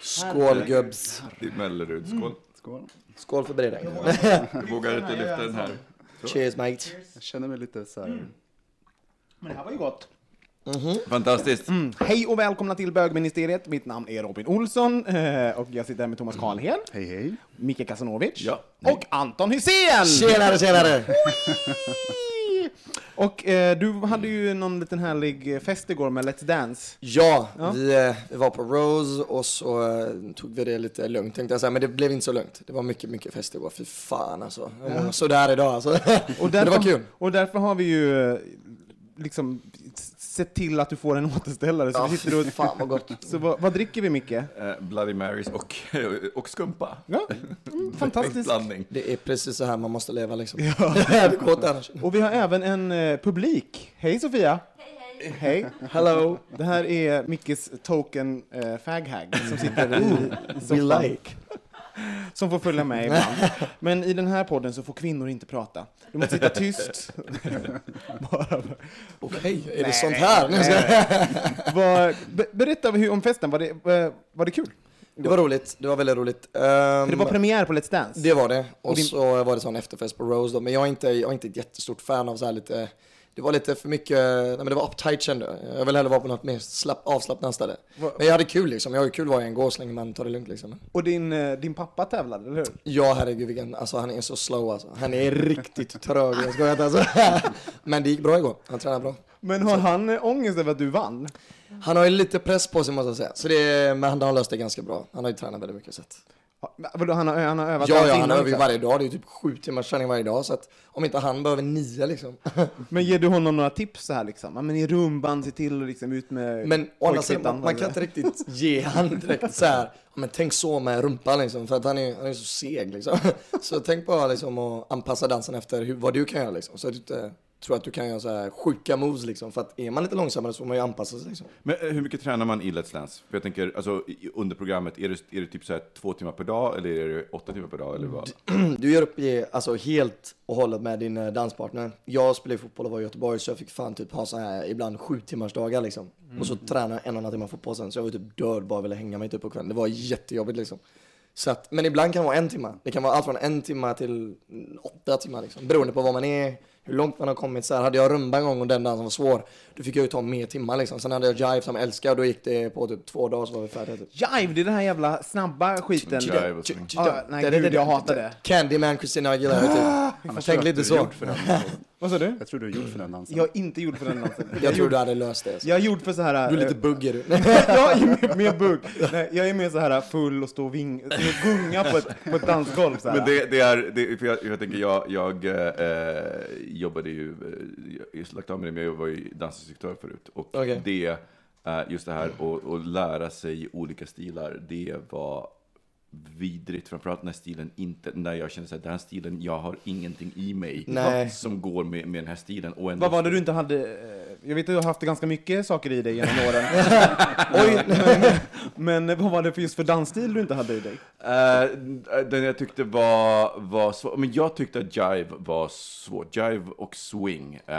Skål gubbs. Det är Mellerud. Skål. Skål. Skål för Bredäng. Jag vågar inte lyfta den här. Cheers mate. Jag känner mig lite så här. Men det här var ju gott. Fantastiskt. Hej och välkomna till bögministeriet. Mitt namn är Robin Olsson eh, och jag sitter här med Thomas Karlhed, Hej hej. Micke Kasanovic Ja. och Anton Hysén! Tjenare, tjenare! Och eh, du hade ju någon liten härlig fest igår med Let's Dance. Ja, Vi, eh, vi var på Rose och så eh, tog vi det lite lugnt tänkte jag säga, men det blev inte så lugnt. Det var mycket, mycket fest igår. Fy fan alltså. Jag mår sådär idag alltså. Och Men det var kul. Och därför har vi ju eh, liksom sett till att du får en återställare. Så Ja, vi sitter och... fan vad gott. Så vad, vad dricker vi Micke? Eh, Bloody Marys och, och skumpa. Ja, mm, Perfekt fantastiskt. blandning. Det är precis så här man måste leva liksom. det går åt annars. Och vi har även en eh, publik. Hej Sofia! Hej, hej! Hello. Det här är Mickes token eh, faghag som sitter i, i We soffan. like. Som får följa med ibland. Men i den här podden så får kvinnor inte prata. Du måste sitta tyst. Bara, Okej, är det sånt här? nej, be, berätta hur, om festen, var det, eh, var det kul? Det var roligt, det var väldigt roligt. Ehm, det var premiär på Let's Dance. Det var det. Och din- så var det sån efterfest på Rose då. Men jag är inte, jag är inte ett jättestort fan av så här lite, det var lite för mycket, nej men det var uptight kände jag. Jag vill hellre vara på något mer slapp, avslappnat ställe. Va- Men jag hade kul liksom, jag har ju kul var jag än går så länge man tar det lugnt liksom. Och din, eh, din pappa tävlade, eller hur? Ja herregud vilken, alltså han är så slow alltså. Han är riktigt trög, jag skojar inte alltså. Men det gick bra igår, han tränade bra. Men har han eh, ångest över att du vann? Han har ju lite press på sig måste jag säga. Så det, men han har löst det ganska bra. Han har ju tränat väldigt mycket så att. Vadå, han har, han har övat Ja, ja, han övar ju också? varje dag. Det är typ sju timmars träning varje dag. Så att om inte han behöver nio liksom. Men ger du honom några tips så här liksom? Ja, men i rumban, se till att liksom ut med Men å andra sidan, man, man kan inte riktigt ge han direkt så här. Men tänk så med rumpan liksom. För att han är, han är så seg liksom. Så tänk bara liksom att anpassa dansen efter hur, vad du kan göra liksom. Så att du inte tror att du kan göra så här sjuka moves liksom. För att är man lite långsammare så får man ju anpassa sig liksom. Men eh, hur mycket tränar man i Let's Dance? För jag tänker, alltså under programmet, är det, är det typ så här två timmar per dag eller är det åtta timmar per dag eller vad? Du gör upp i, alltså helt och hållet med din eh, danspartner. Jag spelade fotboll och var i Göteborg så jag fick fan typ ha så här ibland sju timmars dagar liksom. Och så tränade jag en och halv timme fotboll sen så jag var typ död bara ville hänga mig typ på kvällen. Det var jättejobbigt liksom. Så att, men ibland kan det vara en timme. Det kan vara allt från en timme till mm, åtta timmar liksom. Beroende på var man är, hur långt man har kommit. Så här, hade jag rumba en gång och den dansen var svår, då fick jag ju ta mer timmar liksom. Sen hade jag jive som jag älskar och då gick det på typ två dagar så var vi färdiga typ. Jive, det är den här jävla snabba skiten. Jive och. Ah, nej, gud, jag hatar det. Candyman, Christina Aguilera typ. Tänk lite så. Vad sa du? Jag tror du är gjord för den dansen. Jag är inte gjord för den dansen. Jag tror du hade löst det. Jag är gjord för så här... Du är lite eh, bugg är du. jag är mer, mer bugg. Nej, jag är mer så här full och stå och ving, gunga på ett, på ett dansgolv. Så här. Men det, det är, det, för jag, jag tänker, jag, jag eh, jobbade ju, eh, jag har lagt av med det, men jag var ju dansinstruktör förut. Och Okej. det, eh, just det här att lära sig olika stilar, det var vidrigt, framförallt när stilen inte, när jag kände att den här stilen, jag har ingenting i mig Nej. som går med, med den här stilen. Och ändå Vad var det du inte hade? eh, Jag vet att du har haft ganska mycket saker i dig genom åren. Oj! Men vad var det för just för dansstil du inte hade i dig? Eh, den jag tyckte var, var svår, men jag tyckte att jive var svårt. Jive och swing eh,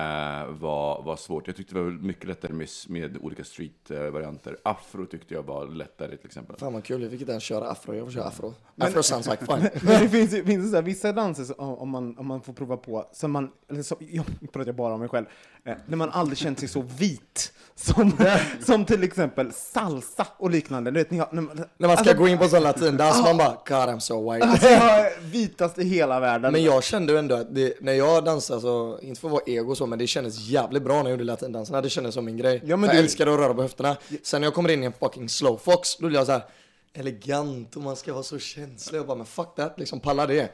var, var svårt. Jag tyckte det var mycket lättare med, med olika street-varianter. Afro tyckte jag var lättare till exempel. Fan vad kul, jag fick inte ens köra afro, jag får köra afro. Afro sounds like fun. Men det finns, finns det så vissa danser som, om, man, om man får prova på, som man, eller så, jag pratar bara om mig själv, eh, när man aldrig känt sig så vit. Som, som till exempel salsa och liknande. Du vet, när, jag, när, man, När man ska alltså, gå in på sån latindans, man bara God I'm so white. Alltså, jag är vitast i hela världen. Men jag kände ändå att det, när jag dansade, så, inte för att vara ego så, men det kändes jävligt bra när jag gjorde latindanserna. Det kändes som min grej. Ja, men jag du- älskade att röra på höfterna. Sen när jag kommer in i en fucking slowfox, då blir jag så här elegant och man ska vara så känslig. Jag bara, men fuck that, liksom palla det.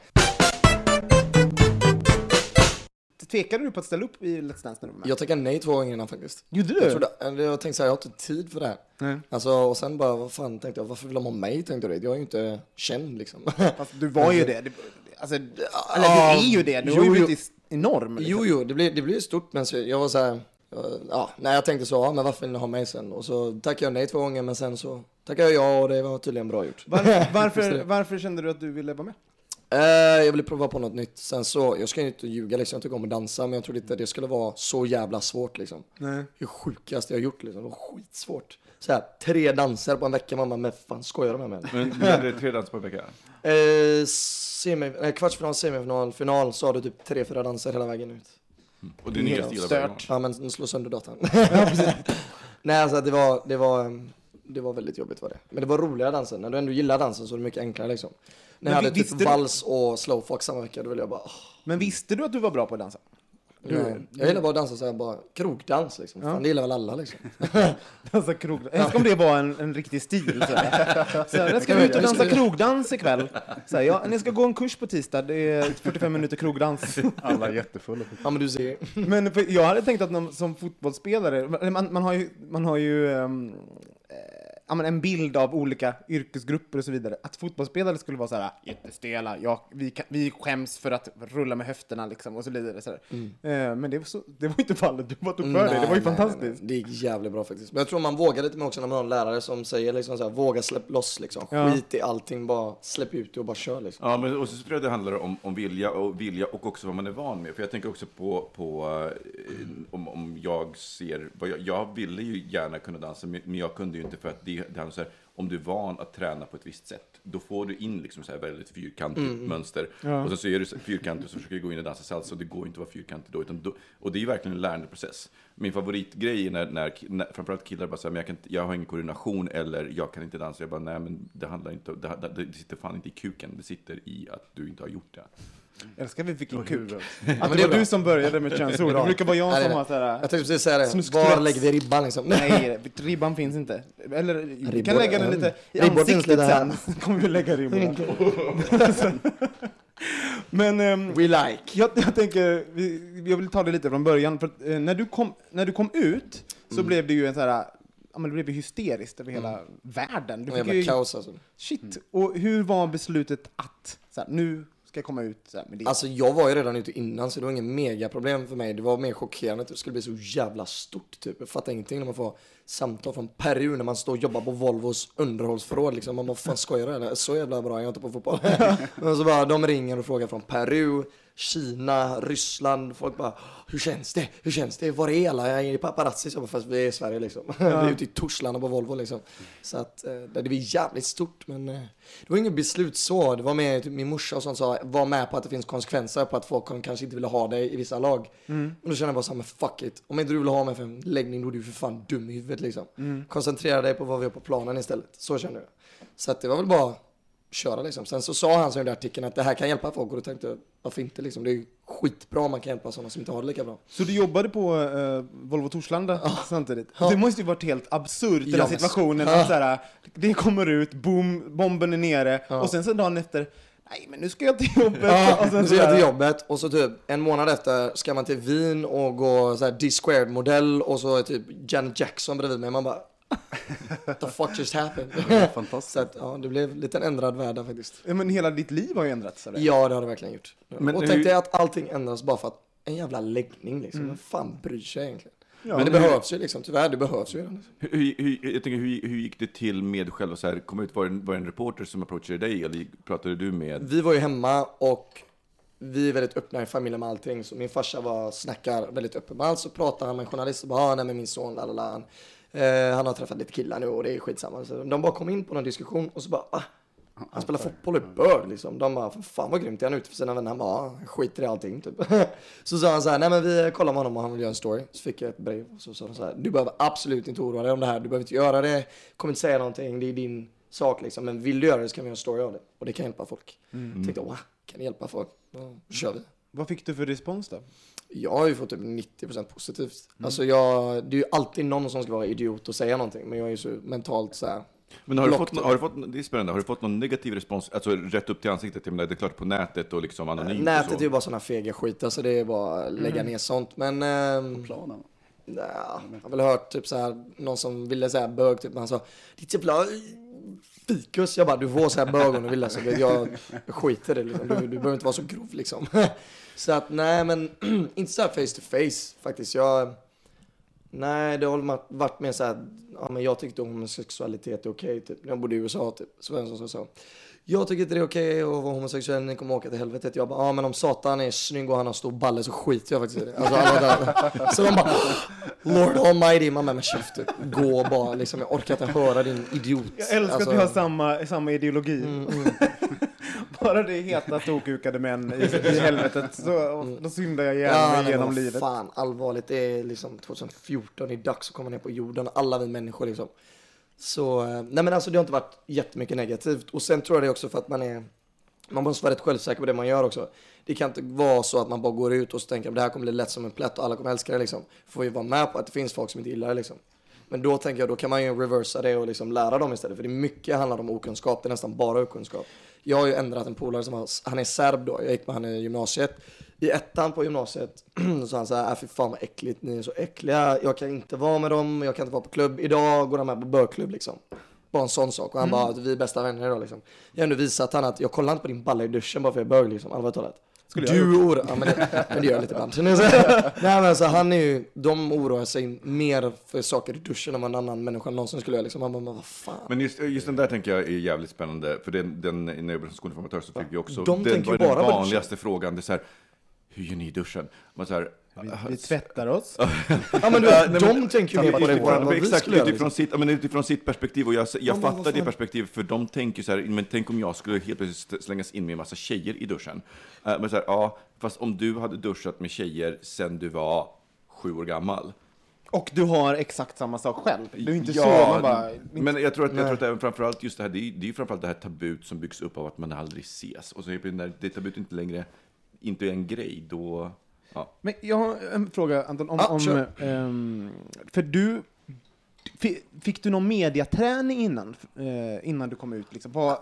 Tvekade du på att ställa upp i Let's Dance när du var med? Jag tackade nej två gånger innan faktiskt. Gjorde du? Jag, trodde, jag tänkte så här, jag har inte tid för det här. Nej. Alltså, och sen bara, vad fan tänkte jag, varför vill de ha mig tänkte jag? Jag är ju inte känd liksom. Fast du var ju det. det alltså, eller du är ju det. Du jo, har ju blivit enorm. liksom. Jo, jo, det blir, det blir stort, men så, jag var så här, ja, nej, jag tänkte så, ja, men varför vill ni ha mig sen? Och så tackade jag nej två gånger, men sen så tackade jag ja och det var tydligen bra gjort. Var, varför, varför kände du att du ville vara med? Eh, jag ville prova på något nytt. Sen så, jag ska ju inte ljuga liksom, jag tycker om att dansa, men jag trodde inte det skulle vara så jävla svårt liksom. Nej. Det sjukaste jag har gjort liksom, det var skitsvårt. Så här, tre danser på en vecka, mamma, men fan skojar de med mig? Men du hade tre danser på en vecka? Eh, semi, eh, kvartsfinal, semifinal, final, så har du typ tre, fyra danser hela vägen ut. Och det är nya stilar stört. varje gång. Ja men den slår sönder datorn. Nej alltså det var, det var, um, det var väldigt jobbigt var det. Men det var roliga danser. När du ändå gillar dansen så är det mycket enklare liksom. När jag hade typ du- vals och slowfox samma vecka, då ville jag bara, åh, Men visste du att du var bra på att dansa? Nej. Jag gillar bara att dansa såhär bara, krogdans liksom. Fan det gillar väl alla liksom. Dansa krog... Tänk om det var en, en riktig stil. Så här. Så här, ska kan ut och vi- dansa krogdans ikväll. Så här, ja, ni ska gå en kurs på tisdag, det är 45 minuter krogdans. Alla är jättefulla. Ja men du ser. Men jag hade tänkt att när, som fotbollsspelare, man, man har ju, man har ju eh, ja, men en bild av olika yrkesgrupper och så vidare. Att fotbollsspelare skulle vara så här jättestela, ja, vi, kan, vi skäms för att rulla med höfterna liksom och så vidare. Så här. Eh, men det var, så, det var inte fallet, du bara tog för dig, det var ju Mm. Nej, nej, fantastiskt. nej. Det gick jävligt bra faktiskt. Men jag tror man vågar lite med också när man har en lärare som säger liksom såhär, våga släpp loss liksom. Ja. Skit i allting, bara släpp ut det och bara kör liksom. Ja, men och så tror jag det handlar om, om vilja och vilja och också vad man är van med. För jag tänker också på, på eh, om, om jag ser, jag, jag ville ju gärna kunna dansa, men men jag kunde ju inte för att det, det handlar så här, om du är van att träna på ett visst sätt, då får du in liksom så här väldigt fyrkantigt mönster. Och sen så är du fyrkantig och så försöker du gå in och dansa salsa och det går inte att vara fyrkantig då, utan då, och det är verkligen en lärandeprocess. Min favoritgrej är när, när, när framförallt killar bara säger, jag, kan jag har ingen koordination eller jag kan inte dansa. Jag bara, nej men det handlar inte, det, det, det sitter fan inte i kuken, det sitter i att du inte har gjort det. Jag älskar vi Och kuk. Att men det det är var du som började med könsord. Det brukar vara jag Nej, som har så här... Jag tänkte precis säga det, var lägger vi ribban liksom? Nej, ribban finns inte. Eller vi kan lägga den lite i ansiktet sen. kommer vi lägga ribborna. Men ehm, We like. jag, jag tänker, jag vill ta det lite från början. För eh, när, du kom, när du kom ut så Mm. blev det ju en så här, ja, men det blev ju hysteriskt över hela världen. Du Och fick ju, kaos alltså. shit. Och hur var beslutet att, så här, nu ska jag komma ut så här, med det? Alltså jag var ju redan ute innan så det var inget megaproblem för mig. Det var mer chockerande att det skulle bli så jävla stort typ. Jag fattar ingenting när man får samtal från Peru när man står och jobbar på Volvos underhållsförråd liksom. Man bara, fan skojar du eller? Så jävla bra är jag inte på fotboll. Men så bara, de ringer och frågar från Peru, Kina, Ryssland. Folk bara, hur känns det? Hur känns det? Var är alla? Jag är paparazzi. Så bara, fast vi är i Sverige liksom. vi är ute i Torslanda på Volvo liksom. Så att eh, det blev jävligt stort men eh, det var inget beslut så. Det var mer typ min morsa och sånt sa, var med på att det finns konsekvenser på att folk kan- kanske inte vill ha dig i vissa lag. Mm. Och då kände jag bara så här, men fuck it. Om inte du vill ha mig för en läggning då är du för fan dum i huvudet liksom. Mm. Koncentrera dig på vad vi har på planen istället. Så kände jag. Så att det var väl bara köra liksom. Sen så sa han så i den där artikeln att det här kan hjälpa folk och då tänkte jag varför inte liksom. Det är ju skitbra om man kan hjälpa sådana som inte har det lika bra. Så du jobbade på eh, Volvo Torslanda samtidigt? Ja. Det måste ju varit helt absurt, den Ja, här situationen. Ja. Att så här, det kommer ut, boom, bomben är nere, Ja. och sen så dagen efter, nej men nu ska jag till jobbet. Ja, och sen så jag till jobbet och så typ en månad efter ska man till Wien och gå så här D-squared modell och så är typ Janet Jackson bredvid mig. Man bara What the fuck just happened? Fantastiskt. så att ja, det blev lite en ändrad värld där faktiskt. Ja, men hela ditt liv har ju ändrats det. Ja, det har det verkligen gjort. Men och hur- tänkte jag att allting ändras bara för att en jävla läggning liksom. Vem fan bryr sig egentligen? men det behövs ju liksom, tyvärr, det behövs ju. Hur, hur, jag tänker, hur, hur gick det till med själva så här, kom ut, var det, en, var det en reporter som approachade dig eller pratade du med? Vi var ju hemma och vi är väldigt öppna i familjen med allting. Så min farsa var, snackar väldigt öppet med allt. Så pratar han med en journalist och bara, ah, nej men min son, lalala. Han, eh, han har träffat lite killar nu och det är skitsamma. Så de bara kom in på någon diskussion och så bara, ah, han spelar fotboll är bög liksom. De bara, fan vad grymt, är han ute för sina vänner? Han bara, ah, skiter i allting typ. så sa han så här, nej men vi kollar med honom och han vill göra en story. Så fick jag ett brev och så sa de så här, du behöver absolut inte oroa dig om det här. Du behöver inte göra det, kommer inte säga någonting, det är din sak liksom. Men vill du göra det så kan vi göra en story av det. Och det kan hjälpa folk. Mm. Tänkte, wow, kan det hjälpa folk? Då kör vi. Vad fick du för respons då? Jag har ju fått typ 90% positivt. Mm. Alltså jag, det är ju alltid någon som ska vara idiot och säga någonting, men jag är ju så mentalt så här. Men har du, fått, har du fått, det är spännande, har du fått någon negativ respons, alltså rätt upp till ansiktet? Jag menar, det är klart på nätet och liksom anonymt Nätet och är ju bara sådana fega skit, alltså det är bara att lägga ner sånt. Men... Ähm, Planen? Nej, jag har väl hört typ så här, någon som ville säga bög, typ, men han sa ditt jävla fikus. Jag bara, du får säga bög om du vill. Alltså, jag skiter i det liksom. Du, du behöver inte vara så grov liksom. så att nej, men inte så här face to face faktiskt. Jag, nej, det har varit mer så här, ja men jag tyckte homosexualitet är okej typ. Jag bodde i USA typ. Så var så jag tycker inte det är okej att vara homosexuell, ni kommer åka till helvetet. Jag bara, ja men om Satan är snygg och han har stor balle så skiter jag faktiskt i det. Alltså, alla där. Så de bara, Lord Almighty, man med käft typ. Gå bara, liksom, jag orkar inte höra din idiot. Jag älskar alltså, att vi har samma, samma ideologi. Mm, mm. Bara det är heta tokukade män i, i helvetet, så då syndar jag igenom, ja, genom livet. Fan, allvarligt, det är liksom 2014, det är dags att komma ner på jorden, alla vi människor liksom. Så, eh, nej men alltså det har inte varit jättemycket negativt. Och sen tror jag det också för att man är, man måste vara rätt självsäker på det man gör också. Det kan inte vara så att man bara går ut och så tänker att det här kommer bli lätt som en plätt och alla kommer älska det liksom. Får ju vara med på att det finns folk som inte gillar det liksom. Men då tänker jag, då kan man ju reversa det och liksom lära dem istället. För det är mycket handlar om okunskap, det är nästan bara okunskap. Jag har ju ändrat en polare som var, han är serb då, jag gick med han i gymnasiet i ettan på gymnasiet så sa han så här, äh, fy fan vad äckligt, ni är så äckliga, jag kan inte vara med dem, jag kan inte vara på klubb. Idag går han med på bögklubb liksom. Bara en sån sak. Och han mm. bara, vi är bästa vänner idag liksom. Jag har ändå visat han att jag kollar inte på din balla i duschen bara för jag är bög liksom, allvarligt talat. Skulle du oroar ja, men, det, men det gör jag lite ibland. Nej men alltså han är ju, de oroar sig mer för saker i duschen än vad en annan människa någonsin skulle göra liksom. Man bara, vad fan. Men just, just den där tänker jag är jävligt spännande. För den, den när jag som skolinformatör så fick vi också, de den var den vanligaste frågan. Det är så här, hur gör ni i duschen? Man så här, vi, vi tvättar oss. ja, men du, de tänker ju på det vad Exakt, utifrån, liksom. sitt, men utifrån sitt perspektiv. Och jag, jag ja, fattar det perspektivet, för de tänker så här, men tänk om jag skulle helt plötsligt slängas in med en massa tjejer i duschen. Uh, men så här, ja, fast om du hade duschat med tjejer sen du var sju år gammal. Och du har exakt samma sak själv. Du är inte ja, så, man bara... Men jag tror att, jag tror att även framförallt just det här, det är, det är framförallt det här tabut som byggs upp av att man aldrig ses. Och så när det tabut inte längre inte är en grej, då... Ja. Men jag har en fråga, Anton. Om, ah, om, sure. um, för du, fick du någon mediaträning innan, uh, innan du kom ut? Liksom? Var,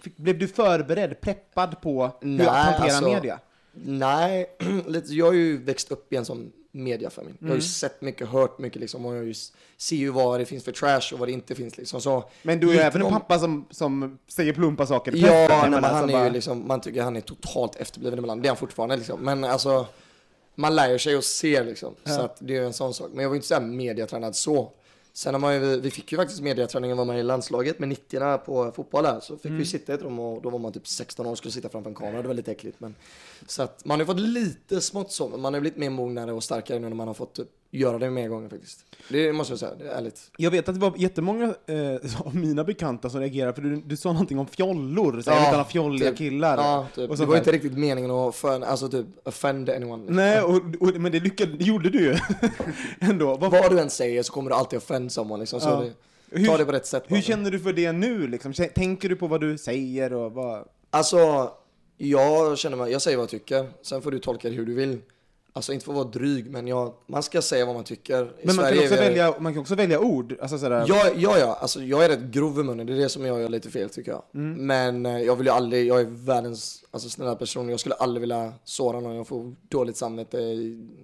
fick, blev du förberedd, preppad på hur nej, att hantera alltså, media? Nej, jag har ju växt upp i en sån mediafamilj. Mm. Jag har ju mm. sett mycket, hört mycket liksom, och jag ju, ser ju vad det finns för trash och vad det inte finns. Liksom. Så, men du är även en pappa som, som säger plumpa saker Ja, nej, men han är bara... ju liksom, man tycker han är totalt efterbliven ibland. Det är han fortfarande liksom. Men alltså, man lär sig och ser liksom. Ja. Så att det är en sån sak. Men jag var inte så här mediatränad så. Sen har man ju, vi fick ju faktiskt mediaträningen var man i landslaget med 90 på fotboll här. Så fick mm. vi sitta i ett rum och då var man typ 16 år och skulle sitta framför en kamera. Det var lite äckligt. Men, så att man har fått lite smått så, men man har blivit mer mognare och starkare nu när man har fått typ, göra det mer gånger faktiskt. Det måste jag säga, det är ärligt. Jag vet att det var jättemånga eh, av mina bekanta som reagerade, för du, du sa någonting om fjollor, så ja, alla fjolliga typ, killar. Ja, typ. Och så det var inte riktigt meningen att för, alltså, typ, offend anyone. Nej, och, och, men det lyckades, det gjorde du ju. Ändå. Vad, Vad du än säger så kommer du alltid offend someone, liksom. Så ja. det, hur, ta det på rätt sätt. Hur bara. känner du för det nu, liksom? Tänker du på vad du säger och vad? Alltså, jag känner mig, jag säger vad jag tycker, sen får du tolka det hur du vill. Alltså inte för att vara dryg, men jag, man ska säga vad man tycker. I men man kan, också välja, man kan också välja ord. Alltså sådär. Ja, ja, ja. Alltså, jag är rätt grov i munnen, det är det som jag gör lite fel tycker jag. Mm. Men eh, jag vill ju aldrig, jag är världens alltså, snälla person, jag skulle aldrig vilja såra någon, jag får dåligt samvete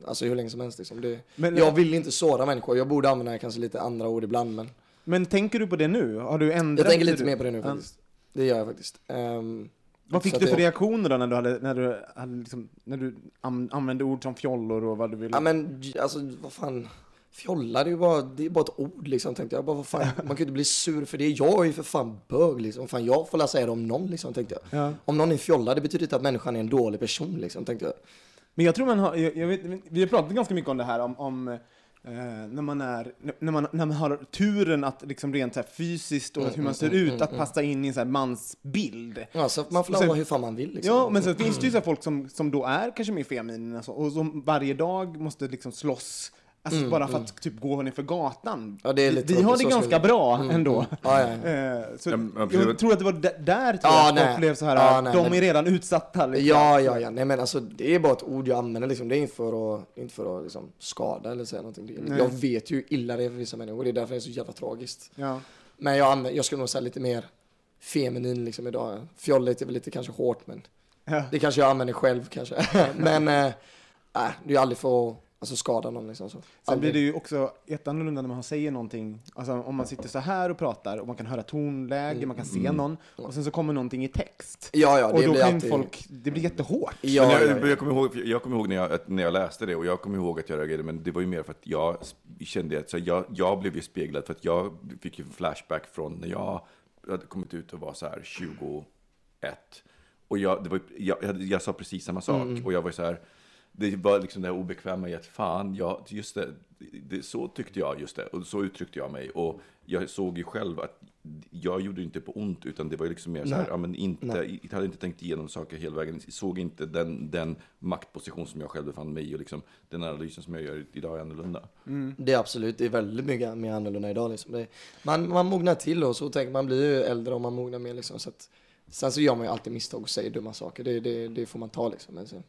alltså, hur länge som helst. Liksom. Det, men, jag vill inte såra människor, jag borde använda kanske lite andra ord ibland. Men, men tänker du på det nu? Har du ändrat Jag tänker lite mer på det nu faktiskt. Det gör jag faktiskt. Um, vad fick du för reaktioner då när du, hade, när du, hade liksom, när du använde ord som fjollor och vad du ville? Ja men alltså vad fan. Fjolla, det är ju bara, det är bara ett ord liksom, tänkte jag. Bara, vad fan, man kan ju inte bli sur för det. Jag är ju för fan bög liksom. Fan, jag får säga det om någon liksom, tänkte jag. Ja. Om någon är fjolla, det betyder inte att människan är en dålig person liksom, tänkte jag. Men jag tror man har, jag, jag vet, vi har pratat ganska mycket om det här om, om eh, när, man är, när, man, när man har turen att liksom rent så fysiskt och hur man ser ut att passa in i en så mansbild. Ja, så man får vara hur fan man vill liksom. Ja, men sen finns det ju så folk som, som då är kanske mer feminina och som varje dag måste liksom slåss Alltså bara för att typ gå ner för gatan. Mm, Ja, det är lite vi har det ganska ska vi- bra ändå. Ja, ja, ja. Eh, så jag tror att det var där tror Ja, jag att nej. folk blev så här, Ja, nej, de men- är redan utsatta. Liksom. Ja, ja, ja. Nej men alltså det är bara ett ord jag använder liksom. Det är inte för att, inte för att liksom, skada eller säga någonting. Nej. Jag vet ju hur illa det är för vissa människor. Det är därför det är så jävla tragiskt. Ja. Men jag, använder, jag skulle nog säga lite mer feminin liksom idag. Fjolligt är väl lite kanske hårt men Ja. det kanske jag använder själv kanske. men äh, det är ju aldrig för att alltså, skada någon liksom. Så. Sen Aldrig. blir det ju också jätteannorlunda när man säger någonting, alltså om man sitter så här och pratar och man kan höra tonläge, man kan se någon och sen så kommer någonting i text. Ja, ja, och det då blir kan alltid... folk, det blir jättehårt. Ja, men ja, jag, ja. jag kommer ihåg, jag kommer ihåg när, jag, att- när jag läste det och jag kommer ihåg att jag reagerade, men det var ju mer för att jag kände att så jag, jag blev ju speglad för att jag fick ju en flashback från när jag hade kommit ut och var så här 21. Och jag, det var, jag, jag, jag sa precis samma sak och jag var så här, det var liksom det här obekväma i att fan, ja, just det, det, så tyckte jag just det och så uttryckte jag mig och jag såg ju själv att jag gjorde inte på ont utan det var liksom mer så här, Nej. ja men inte, jag hade inte tänkt igenom saker hela vägen, såg inte den, den maktposition som jag själv befann mig i och liksom den analysen som jag gör idag är annorlunda. Det är absolut, det är väldigt mycket mer annorlunda idag liksom. det, man, man mognar till och så tänker man blir ju äldre och man mognar mer liksom. Så att, sen så gör man ju alltid misstag och säger dumma saker, det, det, det får man ta liksom. Men så,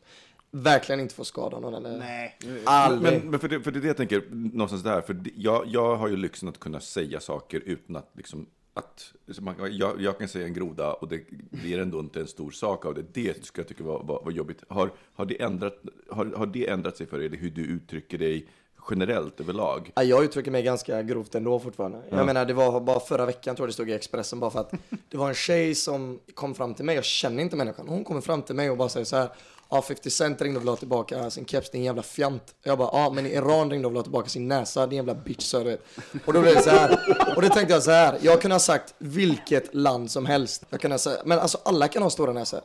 verkligen inte få skada någon eller Nej. aldrig. Men, men för, det, för det är det jag tänker, någonstans där, för det, jag, jag har ju lyxen att kunna säga saker utan att liksom att, man, jag, jag kan säga en groda och det blir ändå inte en stor sak av det. Det ska jag tycka var, var, var jobbigt. Har, har, det ändrat, har, har det ändrat sig för dig, hur du uttrycker dig generellt överlag? Ja, jag uttrycker mig ganska grovt ändå fortfarande. Jag menar, det var bara förra veckan tror jag det stod i Expressen bara för att det var en tjej som kom fram till mig, jag känner inte människan. Hon kommer fram till mig och bara säger så här, ja 50 Cent ringde och ville ha tillbaka sin keps, din jävla fjant. Jag bara, ja men Iran ringde och ville ha tillbaka sin näsa, din jävla bitch sa du. Och då blev det så här, och då tänkte jag så här, jag kunde ha sagt vilket land som helst. Jag kunde ha sagt, men alltså alla kan ha stora näsor.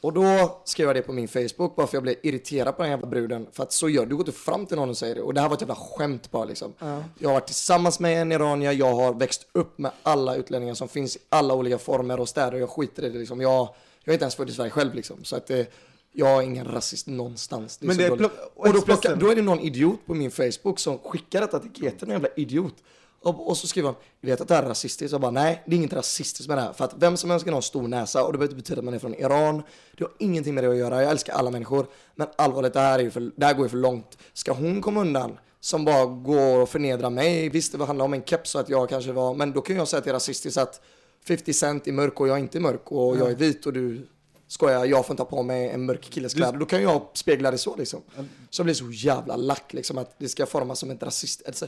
Och då skrev jag det på min Facebook bara för jag blev irriterad på den jävla bruden. För att så gör du, går inte fram till någon och säger det. Och det här var ett jävla skämt bara liksom. Jag har varit tillsammans med en iranier, jag har växt upp med alla utlänningar som finns i alla olika former och städer. Jag skiter i det liksom. Jag, jag är inte ens född i Sverige själv liksom. Så att det, jag är ingen rasist någonstans. Det är Men det är plock- och då, plockar, då är det någon idiot på min Facebook som skickar detta till GT, en jävla idiot. Och, och så skriver han, jag vet att det här är rasistiskt. Jag bara, nej, det är inget rasistiskt med det här. För att vem som helst kan ha en stor näsa och det behöver inte betyda att man är från Iran. Det har ingenting med det att göra. Jag älskar alla människor. Men allvarligt, det här, är ju för, det här går ju för långt. Ska hon komma undan som bara går och förnedrar mig? Visst, det handlar om en keps så att jag kanske var, men då kan jag säga att det är rasistiskt att 50 cent är mörk och jag är inte mörk och jag är vit och du skojar, jag får inte ha på mig en mörk killes kläder. Då kan jag spegla det så liksom. Så jag blir så jävla lack liksom att det ska formas som ett rasist. Alltså,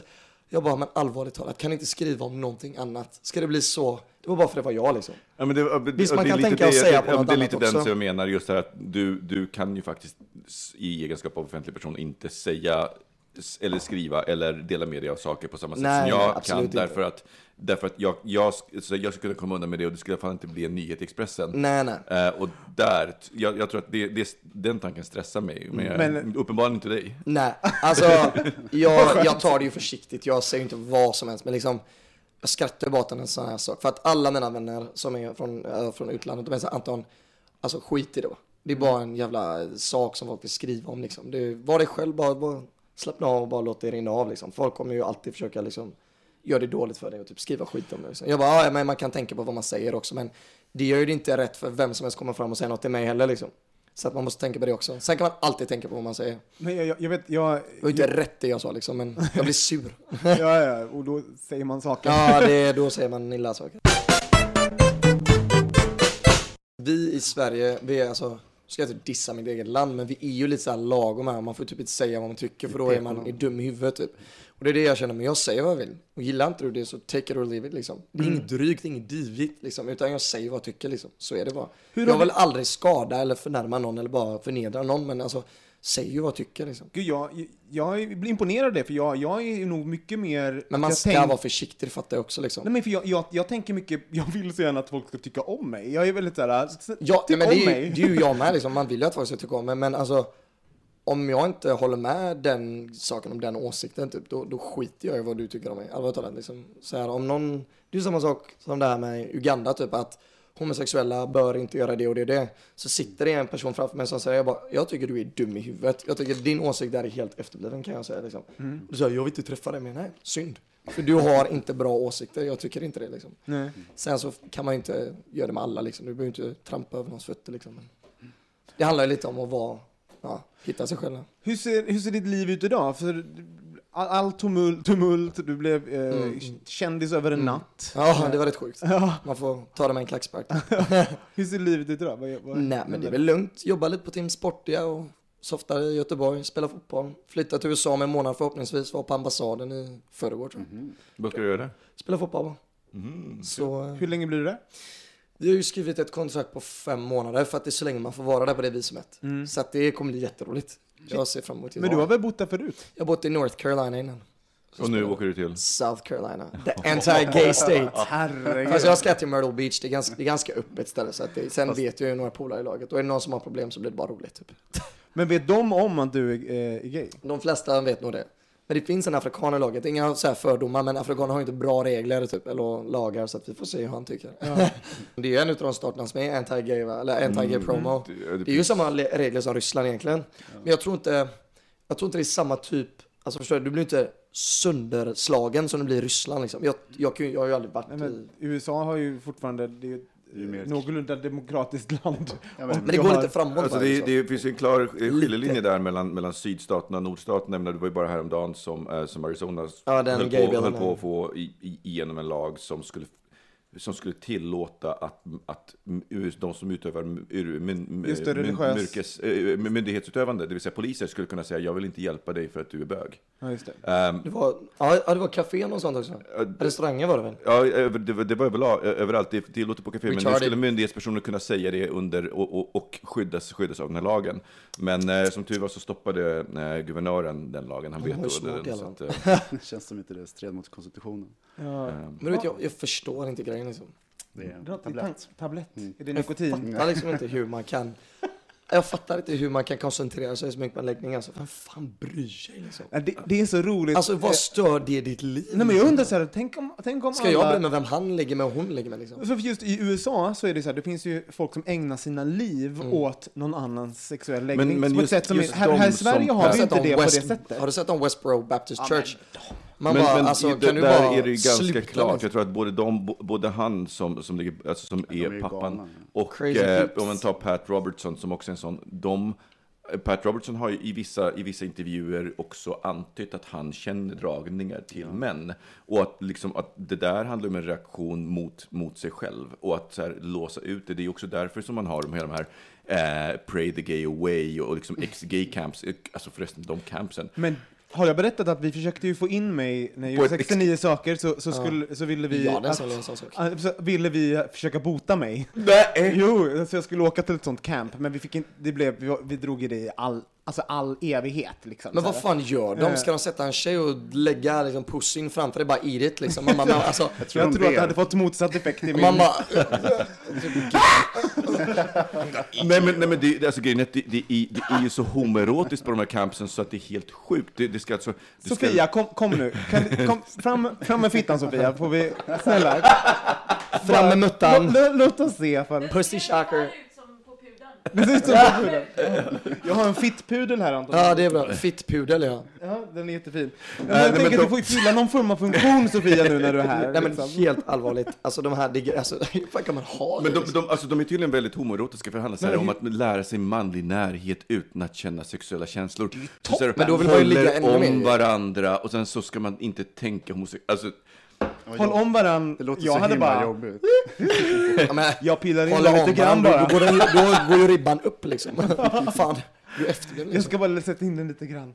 jag bara, men allvarligt talat, kan inte skriva om någonting annat? Ska det bli så? Det var bara för det var jag liksom. Ja, men det, Visst, man det kan tänka det, och säga på ja, något Det är lite den som jag menar, just det här att du, du kan ju faktiskt i egenskap av offentlig person inte säga eller skriva eller dela med dig av saker på samma sätt Nej, som jag absolut kan. inte. Därför att, därför att jag, jag, så jag skulle kunna komma undan med det och det skulle fall inte bli en nyhet i Expressen. Nej, nej. Eh, och där, jag, jag tror att det, det, den tanken stressar mig, men, Men- uppenbarligen inte dig. Nej, alltså jag, jag tar det ju försiktigt. Jag säger inte vad som helst, men liksom jag skrattar bara åt en sån här sak. För att alla mina vänner som är från, äh, från utlandet, de är så här, Anton, alltså skit i det. Det är bara en jävla sak som folk vill skriva om liksom. Det, var dig själv, bara, bara slappna av och bara låt det rinna av liksom. Folk kommer ju alltid försöka liksom göra det dåligt för dig och typ skriva skit om det. Jag bara, ja men man kan tänka på vad man säger också, men det gör ju det inte rätt för vem som helst kommer fram och säger något till mig heller liksom. Så att man måste tänka på det också. Sen kan man alltid tänka på vad man säger. Men jag, jag, jag vet, jag... Det var inte rätt det jag sa liksom, men jag blir sur. Ja, ja, och då säger man saker. ja, det, då säger man illa saker. Vi i Sverige, vi är alltså, ska jag inte dissa mitt eget land, men vi är ju lite så här lagom här. Man får typ inte säga vad man tycker, för då är man är dum i huvudet typ. Och det är det jag känner, men jag säger vad jag vill. Och gillar inte du det så take it or leave it liksom. Det är inget drygt, inget divigt liksom, utan jag säger vad jag tycker liksom. Så är det bara. Hur jag vill aldrig skada eller förnärma någon eller bara förnedra någon, men alltså säger ju vad jag tycker liksom. Gud, jag, jag blir imponerad av det, för jag, jag är nog mycket mer... Men man ska tänk- vara försiktig, det fattar jag också liksom. Nej, men för jag, jag, jag tänker mycket, jag vill så gärna att folk ska tycka om mig. Jag är väldigt såhär, s- Ja, tyck nej, men det, om är, mig. det är ju jag med liksom. Man vill ju att folk ska tycka om mig, men alltså om jag inte håller med den saken, om den åsikten, typ, då, då skiter jag i vad du tycker om mig. Allvarligt talat, liksom. Så här, om någon, det är samma sak som det här med Uganda, typ, att homosexuella bör inte göra det och det och det. Så sitter det en person framför mig som säger, jag, bara, jag tycker du är dum i huvudet. Jag tycker din åsikt där är helt efterbliven kan jag säga. Liksom. Mm. Säger jag, vill inte träffa dig, men nej, synd. För du har inte bra åsikter, jag tycker inte det liksom. Nej. Sen så kan man ju inte göra det med alla liksom. Du behöver inte trampa över någons fötter liksom. Det handlar ju lite om att vara, ja, hitta sig själv. Hur ser, hur ser ditt liv ut idag? För all, all tumult, tumult, du blev eh, Mm. kändis över en natt. Ja, det var rätt sjukt. Man får ta det med en klackspark. Hur ser livet ut idag? Vad, vad, Nej, men det är väl lugnt. Jobba lite på Team Sportia och softa i Göteborg, spela fotboll. Flytta till USA om en månad förhoppningsvis, vara på ambassaden i förrgår tror jag. Vad ska du göra? Spela fotboll va? Så Hur länge blir du där? Vi har ju skrivit ett kontrakt på fem månader för att det är så länge man får vara där på det visumet. Så att det kommer bli jätteroligt. Jag ser fram emot det. Men du har väl bott där förut? Jag har bott i North Carolina innan. Och nu åker du till? South Carolina. The anti-gay state. Herregud. Fast jag ska till Myrtle Beach, det är ganska, det är ganska öppet ställe. Så att det, sen vet jag ju några polare i laget. Och är det någon som har problem så blir det bara roligt. Typ. Men vet de om att du är, eh, är gay? De flesta vet nog det. Men det finns en afrikan i laget. Inga så fördomar, men afrikaner har ju inte bra regler typ, eller lagar. Så att vi får se hur han tycker. det är ju en av de staterna som är anti-gay, eller anti-gay promo. Det- det Det är ju samma le- regler som Ryssland egentligen. Men jag tror inte, jag tror inte det är samma typ, alltså förstår du, du blir inte sönderslagen som det blir i Ryssland liksom. Jag, jag, ju- jag har ju aldrig varit Nej, i... men USA har ju fortfarande, det är mer- någorlunda demokratiskt land. Ja, men- Men det går har- lite framåt Alltså det, det finns en klar eh, skiljelinje där mellan, mellan sydstaterna och nordstaterna. Jag menar, Det var ju bara häromdagen som, eh, som Arizona Ja, höll, på, höll på att få i, i, igenom en lag som skulle, som skulle tillåta att, att de som utövar myn- myrkes, eh, myndighetsutövande, det vill säga poliser, skulle kunna säga jag vill inte hjälpa dig för att du är bög. Ja, just det. Ehm, Det var, ja, det var kafén och sånt också. Restauranger var det väl? Ja, över- det var, det var överlag, överallt. Det tillåter på kafé, men nu skulle myndighetspersoner kunna säga det under och, och, och skyddas, skyddas av den här lagen. Men eh, som tur var så stoppade eh, guvernören den lagen. Han i den. Så alla att, eh, Det känns som inte det stred mot konstitutionen. Ja. Men du vet, jag, jag förstår inte grejen liksom. Det är en tablett. tablett. Är det Jag nikotin? fattar liksom inte hur man kan... Jag fattar inte hur man kan koncentrera sig så mycket på en läggning. Alltså, vem fan bryr sig liksom? Ja, det, det är så roligt. Alltså vad Eh, stör det ditt liv? Nej, men jag undrar så här, tänk om, tänk om Ska alla... jag bry mig vem han ligger med och hon ligger med liksom? För just i USA så är det så här, det finns ju folk som ägnar sina liv åt någon annans sexuell läggning. men ett just- sätt som är, här, här i Sverige har vi inte det om på det West- sättet. Har du sett om Westboro Baptist Church? Man men, bara, men alltså, i- kan du där bara är det ju ganska klart. liksom? Jag tror att både, de, både han som, som, ligger, alltså, som är, är pappan galna. och eh, om man tar Pat Robertson som också är en sån, de Pat Robertson har ju i vissa, i vissa intervjuer också antytt att han känner dragningar till män. Och att, liksom, att det där handlar om en reaktion mot, mot sig själv. Och att så här, låsa ut det. Det är också därför som man har de, här- de här eh, Pray the Gay Away och liksom ex-gay camps. Eh, Alltså förresten, de campsen. Men har jag berättat att vi försökte ju få in mig när jag På gjorde ett 69 saker så, så, skulle, så ville vi... Ja, att- en sån sak. Så ville vi försöka bota mig. Nej! Jo, så jag skulle åka till ett sånt camp, men vi fick inte, det blev, vi, vi drog i det i all, alltså all evighet liksom. Men vad här. fan gör de? Ska de sätta en tjej och lägga liksom, pussin framför dig? Bara eat it liksom. Man, men, alltså, tror Jag tror att det hade fått motsatt effekt i min... man bara, Nej men, nej, men det, alltså, grejen är att det, det, är, det är ju så homoerotiskt på de här campsen så att det är helt sjukt. Det, det ska alltså, det ska, Sofia, kom, kom nu. Kan, kom, fram, fram med fittan Sofia, får vi... Snälla. fram med muttan. Lå- lå- Låt oss se. Pussy shocker. Jag har en fittpudel här Anton. Ja, det är bra. Fittpudel, ja. Ja, den är jättefin. Men nej, jag men tänker att de- du får ju fylla någon form av funktion Sofia nu när du är här. Nej men liksom. helt allvarligt. Alltså de här, det, alltså, hur fan kan man ha Men det? de, de, alltså, de är tydligen väldigt homoerotiska för det handlar så här om att lära sig manlig närhet utan att känna sexuella känslor. Så, så här, Men då vill man ju ligga håller ännu mer. om varandra och sen så ska man inte tänka homosexuellt. Alltså, Håll om varann. Det låter jag så hade himla bara... jobbigt. Ja, men, Jag pillar in om lite grann bara. då, går den, då går ju ribban upp liksom. fan, efterbliven Jag liksom. ska bara sätta in den lite grann.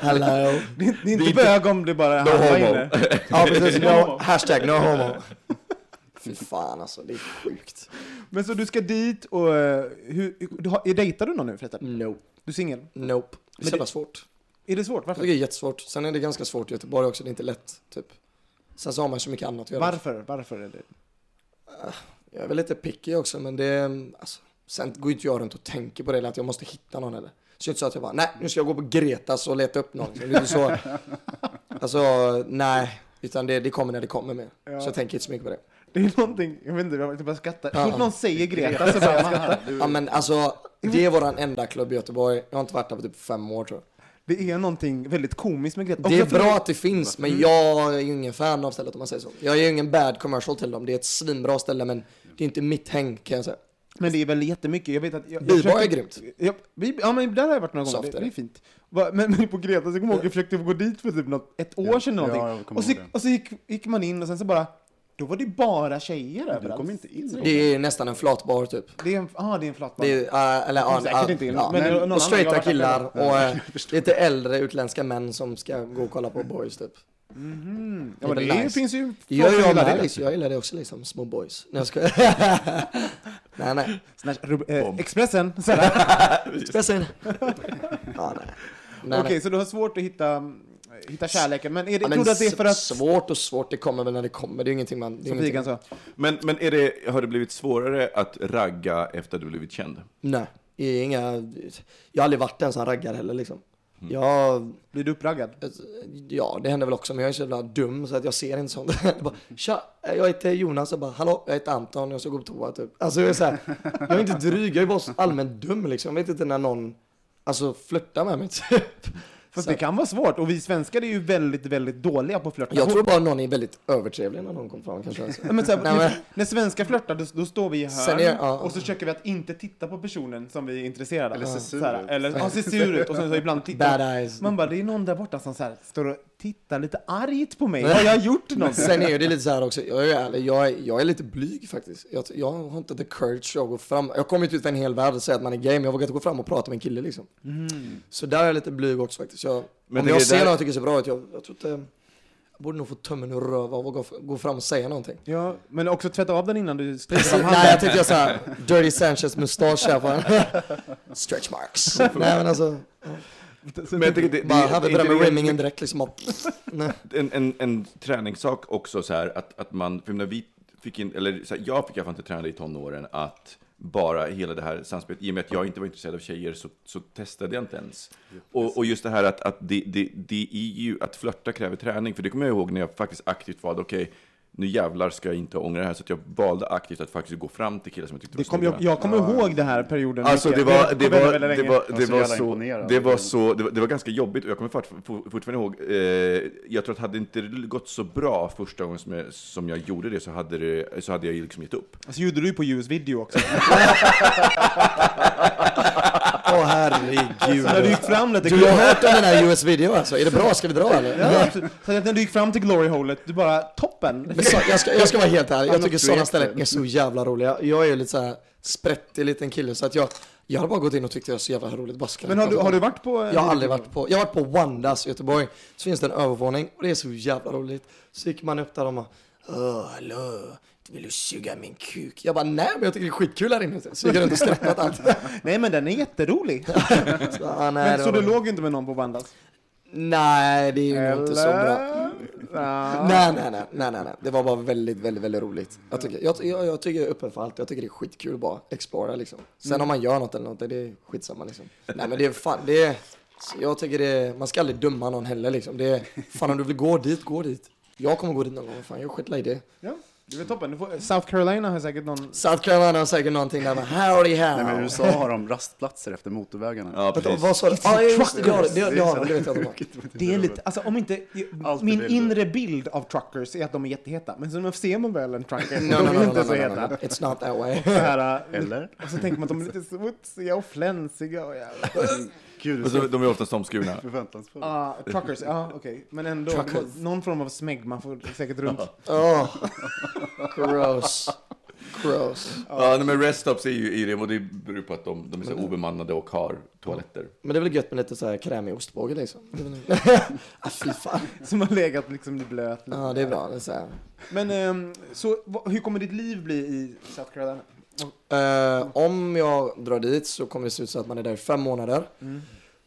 Hello. Det är, det är inte bög om det bara är No halva homo. inne. Ja precis, no, hashtag no homo. Fy fan alltså, det är sjukt. Men så du ska dit och... eh, Hur, du har, dejtar du någon nu förresten? No. Du är singel? Nope. Det är så det- jävla svårt. Är det svårt? Varför? det är jättesvårt. Sen är det ganska svårt i Göteborg också, det är inte lätt. Typ. Sen så har man så mycket annat att göra. Varför? Varför är det? Jag är väl lite picky också, men det, alltså, sen går ju inte jag runt och tänker på det, eller att jag måste hitta någon eller. Så det är inte så att jag bara, nej, nu ska jag gå på Gretas och leta upp någon. Det är inte så. Alltså, nej, utan det, det kommer när det kommer med. Så jag tänker inte så mycket på det. Det är någonting, jag vet inte, jag bara skrattar. Så Ja. fort någon säger Greta så börjar jag skratta. Ja, men alltså, det är våran enda klubb i Göteborg. Jag har inte varit där på typ fem år tror jag. Det är någonting väldigt komiskt med Greta. Och Det är jag bra att det finns, men jag är ju ingen fan av stället om man säger så. Jag är ju ingen bad commercial till dem. Det är ett svinbra ställe, men det är inte mitt häng kan jag säga. Men det är väl jättemycket, jag vet att... Jag, jag försökte- är grymt. Ja, vi, ja men där har jag varit några gånger, det, är det är fint. Va, men, men på Greta, så kommer jag ihåg, jag försökte gå dit för typ något, ett år Ja. sedan Ja, någonting. jag kommer och så, och så gick, gick man in och sen så bara, då var det bara tjejer Du överallt. kom inte in. Det är nästan en flatbar typ. Det är en, ah, det är en flatbar. Det är, äh, eller, ja, säkert ja, inte in, ja, men men, och straighta killar och äh, lite äldre utländska män som ska gå och kolla på boys typ. ja, men det är det nice. finns ju Det gör jag gillar med, det. liksom. jag gillar det också liksom, små boys. Nej jag skojar. nej nej. Rub- eh, Expressen. Speciellt. ja, nej. nej, Okej, nej. så du har svårt att hitta, hitta kärleken. Men, är det, Ja, men tror du att det är för att... Svårt och svårt, det kommer väl när det kommer. Det är ingenting man... Det är Som ingenting. Sa. Men, men är det, har det blivit svårare att ragga efter att du blivit känd? Nej, inga... Jag har aldrig varit en sån raggare heller liksom. Mm. Jag... Blir du uppraggad? Ja, det händer väl också, men jag är så jävla dum så att jag ser inte sånt. Jag bara, Tja, jag heter Jonas, jag bara, hallå, jag heter Anton, jag ska gå på toa typ. Alltså jag är så här, jag är inte dryg, jag är bara så allmänt dum liksom. Jag vet inte när någon, alltså flörtar med mig typ. Fast det kan vara svårt. Och vi svenskar är ju väldigt, väldigt dåliga på att flörta. Jag tror bara någon är väldigt övertrevlig när någon kommer fram kanske. Alltså. Men här, Nej, men- när, svenskar flörtar, då, då står vi i hörn är- och så försöker vi att inte titta på personen som vi är intresserade av. Eller ser sur ut. Eller ja, ser sur ut och sen så ibland tittar. Bad eyes. Man bara, det är någon där borta som så här, står och tittar lite argt på mig. Har jag gjort något? Sen är det lite så här också, jag är, ärlig, jag är, jag är lite blyg faktiskt. Jag, jag har inte the courage att gå fram. Jag kommer inte ut för en hel värld och säga att man är gay, men jag vågar inte gå fram och prata med en kille liksom. Så där är jag lite blyg också faktiskt. Jag, Men om det jag ser där- någon jag tycker ser bra ut, jag, jag tror inte... Jag borde nog få tummen ur röv av att gå, gå fram och säga någonting. Ja, men också tvätta av den innan du sträcker fram nej, handen. jag tänkte jag såhär, Dirty Sanchez mustasch här på en. Stretch marks. Nej men alltså, Men jag tycker det, det, bara är hade det med det rimmingen direkt liksom. Och, nej. en, en, en träningssak också så här att, att man, för när vi fick in, eller så här, jag fick i alla fall inte träna i tonåren att bara hela det här samspelet, i och med att jag inte var intresserad av tjejer så, så testade jag inte ens. Och, och just det här att, att det, det, det är ju, att flörta kräver träning, för det kommer jag ihåg när jag faktiskt aktivt valde, okej, nu jävlar ska jag inte ångra det här, så att jag valde aktivt att faktiskt gå fram till killar som jag tyckte var Det kom, jag, jag kommer ihåg den här perioden. Alltså det var, det var, det var, det så var så, det var så, det var, det var ganska jobbigt och jag kommer fort, fort, fortfarande ihåg, eh, jag tror att hade inte det gått så bra första gången som jag, som jag gjorde det så hade, det, så hade jag liksom gett upp. Alltså gjorde du på US video också. Åh herregud. När du gick fram lite... Du har hört om den här US-video alltså? Är det bra? Ska vi dra eller? Ja, så när du gick fram till glory-hålet, du bara toppen. Men så, jag, ska, jag ska vara helt ärlig, jag tycker sådana ställen är så jävla roliga. Jag är ju lite såhär sprättig liten kille så att jag, jag hade bara gått in och tyckt det var så jävla roligt. Bara Men har du, har du varit på... eh, Jag har aldrig varit på, jag har varit på Wandas i Göteborg. Så finns det en övervåning och det är så jävla roligt. Så gick man upp där och man, Åh, hallå, vill du suga min kuk? Jag bara, nej men jag tycker det är skitkul här inne. Jag runt och åt allt. Nej men den är jätterolig. Så, ah, nej, Men, så du låg inte med någon på Bandas? Nej, det är ju inte så bra. Ja. Nej, nej, nej, nej, nej, nej. Det var bara väldigt, väldigt, väldigt roligt. Jag tycker, jag, jag, jag tycker jag är öppen för allt. Jag tycker det är skitkul att bara explora liksom. Sen om man gör något eller något, det är skitsamma liksom. Nej, men det är fan, det är, jag tycker det är, man ska aldrig döma någon heller liksom. Det är, fan om du vill gå dit, gå dit. Jag kommer gå dit någon gång, fan jag skiter i det. Ja, det är väl toppen. Får, South Carolina har säkert någon... South Carolina har säkert någonting där med howdy how. Nej, men i USA har de rastplatser efter motorvägarna. Ja, precis. vad sa du? Ja, just det, det har de, det, det har de, det vet jag att de har. Det är lite, alltså om inte, min bilder. inre bild av truckers är att de är jätteheta. Men så ser man väl en trucker, No, de no, är inte no, så heta. no. It's not that way. Här, Eller? och så tänker man att de är lite smutsiga och flänsiga och jävla... Gud, så, de är oftast omskurna. förväntansfullt. Ah, truckers, ja okej. Men ändå, Truckers. någon form av smegma får säkert runt. Oh, gross. Gross. Ja, men reststops är ju är det, och det beror på att de, de är så obemannade och har toaletter. Men det är väl gött med lite så här krämig ostbåge liksom. Ah, fy fan. Som har legat liksom i blöt. Ja, det är bra. Det är så här. Men ehm, så hur kommer ditt liv bli i South Carolina? Eh, om jag drar dit så kommer det se ut så att man är där i fem månader.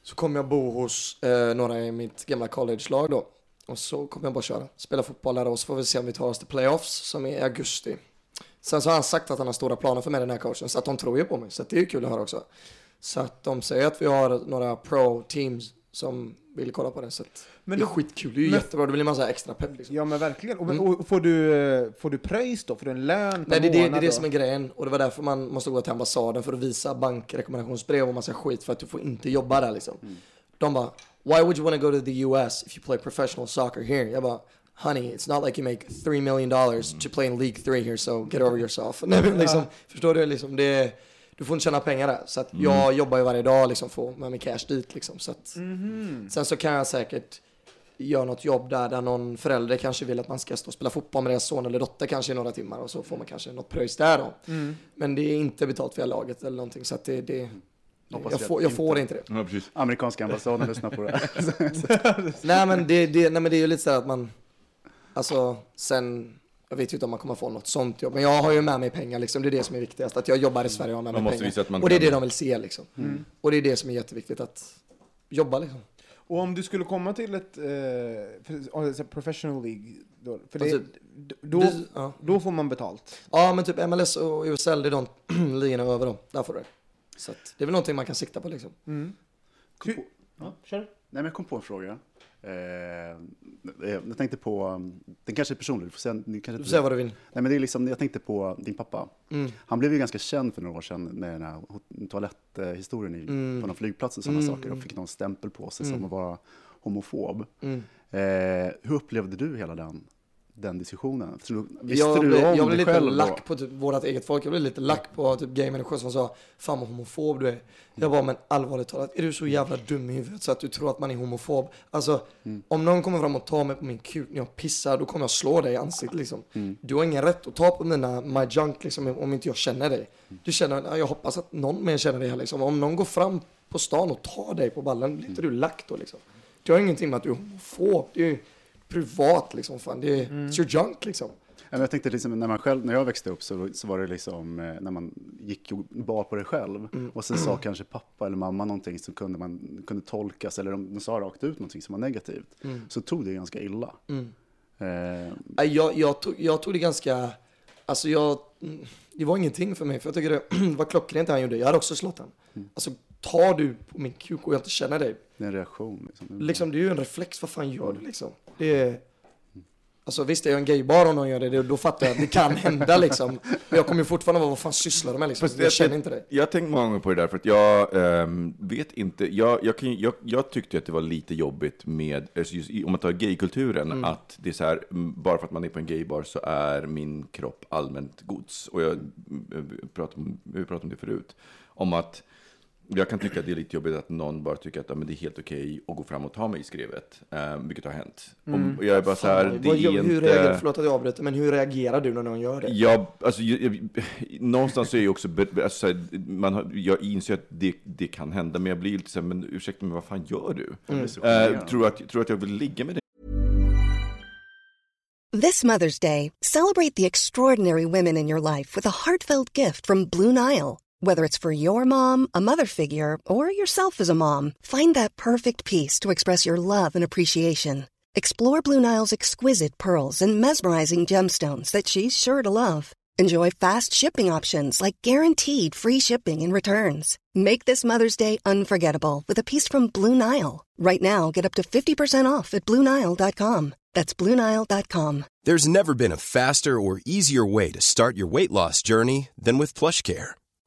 Så kommer jag bo hos eh, några i mitt gamla college-lag då. Och så kommer jag bara köra, spela fotboll där och så får vi se om vi tar oss till playoffs som är i augusti. Sen så har han sagt att han har stora planer för mig den här coachen, så att de tror ju på mig. Så att det är ju kul att höra också. Så att de säger att vi har några pro-teams som vill kolla på det. Så Men- det är skitkul, det är ju men- jättebra, det blir en massa extra pepp liksom. Ja men verkligen. Och, och får, du, får du pröjs då? Får du en lön per Nej, det, är det, det är månad det då? som är grejen. Och det var därför man måste gå till ambassaden för att visa bankrekommendationsbrev och massa skit för att du får inte jobba där liksom. De bara, why would you want to go to the US if you play professional soccer here? Jag bara, honey, it's not like you make 3 million dollars to play in League 3 here, so get over yourself. Nej, men liksom, förstår du? Liksom, det är, du får inte tjäna pengar där. Så att jag jobbar ju varje dag liksom, får med mig cash dit liksom. Så att, Sen så kan jag säkert göra något jobb där, där någon förälder kanske vill att man ska stå och spela fotboll med deras son eller dotter kanske i några timmar och så får man kanske något pröjs där då. Men det är inte betalt via laget eller någonting så att det, det Hoppas jag, jag får, jag inte. får inte det. Ja, precis. Amerikanska ambassaden lyssnar på det. Nej men det, det, nej, men det är ju lite så här att man, alltså sen, jag vet ju inte om man kommer få något sånt jobb, men jag har ju med mig pengar liksom, det är det som är viktigast, att jag jobbar i Sverige och har med Man mig måste pengar. visa att man och det är det de vill se liksom. Och det är det som är jätteviktigt, att jobba liksom. Och om du skulle komma till ett eh, professional League, då, för det, Alltså, då, ja. då får man betalt. Ja men typ MLS och USL, det är de ligorna över då, där får du det. Så att, det är väl någonting man kan sikta på liksom. Hur, ja, kör. Nej, men jag kom på en fråga. Eh, jag tänkte på, um, den kanske är personlig, du får säga, ni kanske Du inte- säga vad du vill. Nej, men det är liksom, jag tänkte på din pappa. Mm. Han blev ju ganska känd för några år sedan med den här toaletthistorien i, Mm. på någon flygplats och sådana saker och fick någon stämpel på sig som att vara homofob. Mm. Eh, hur upplevde du hela den, den diskussionen? Visste jag du blev, om jag blev lite själv då? lack på typ vårt eget folk. Jag blev lite lack på typ gay-människor som sa Fan vad homofob du är. Jag bara men allvarligt talat, är du så jävla dum i huvudet så att du tror att man är homofob? Alltså Mm. om någon kommer fram och tar mig på min kuk när jag pissar då kommer jag slå dig i ansiktet liksom. Mm. Du har ingen rätt att ta på mina my junk liksom om inte jag känner dig. Mm. Du känner, ja, jag hoppas att någon mer känner dig här liksom. Om någon går fram på stan och tar dig på ballen, blir inte du lack då liksom? Det har ingenting med att du är homofob. Det är ju privat liksom. Fan. Det är it's your junk liksom. Jag tänkte liksom, när, man själv, när jag växte upp så, så var det liksom eh, när man gick och bar på det själv Mm. och sen sa kanske pappa eller mamma någonting som kunde, man, kunde tolkas eller de, de sa rakt ut någonting som var negativt Mm. så tog det ganska illa. Eh, Nej, Jag, jag, tog, jag tog det ganska, alltså jag, mm, det var ingenting för mig för jag tycker det, var klockrent det han gjorde. Jag hade också slått honom. Alltså tar du på min kuk och jag inte känner dig, det är en reaktion. Liksom. liksom det är ju en reflex, vad fan gör du liksom? Det är, alltså visst är jag en gaybar om någon gör det, det, då fattar jag att det kan hända liksom. Men jag kommer ju fortfarande vara, vad fan sysslar du med liksom? Jag känner inte dig. Jag har tänkt många gånger på det där, för att jag ehm, vet inte. Jag, jag, kan, jag, jag tyckte att det var lite jobbigt med, alltså just, om man tar gaykulturen, Mm. att det är så här, bara för att man är på en gaybar så är min kropp allmänt gods. Och jag mm, pratade om, vi pratade om det förut, om att jag kan tycka att det är lite jobbigt att någon bara tycker att ja, men det är helt okej att gå fram och ta mig i skrevet, eh, vilket har hänt. Och jag är bara så här, Mm. Fan, det vad- är hur inte... reagerar, förlåt att jag avbryter, men hur reagerar du när någon gör det? Jag, alltså, jag, jag, någonstans är jag också, alltså, så här, man har, jag inser att det, det kan hända, men jag blir lite så här, men ursäkta mig, vad fan gör du? så Eh, tror, att, tror att jag vill ligga med dig? This Mother's Day, celebrate the extraordinary women in your life with a heartfelt gift from Blue Nile. Whether it's for your mom, a mother figure, or yourself as a mom, find that perfect piece to express your love and appreciation. Explore Blue Nile's exquisite pearls and mesmerizing gemstones that she's sure to love. Enjoy fast shipping options like guaranteed free shipping and returns. Make this Mother's Day unforgettable with a piece from Blue Nile. Right now, get up to 50% off at BlueNile.com. That's BlueNile.com. There's never been a faster or easier way to start your weight loss journey than with PlushCare.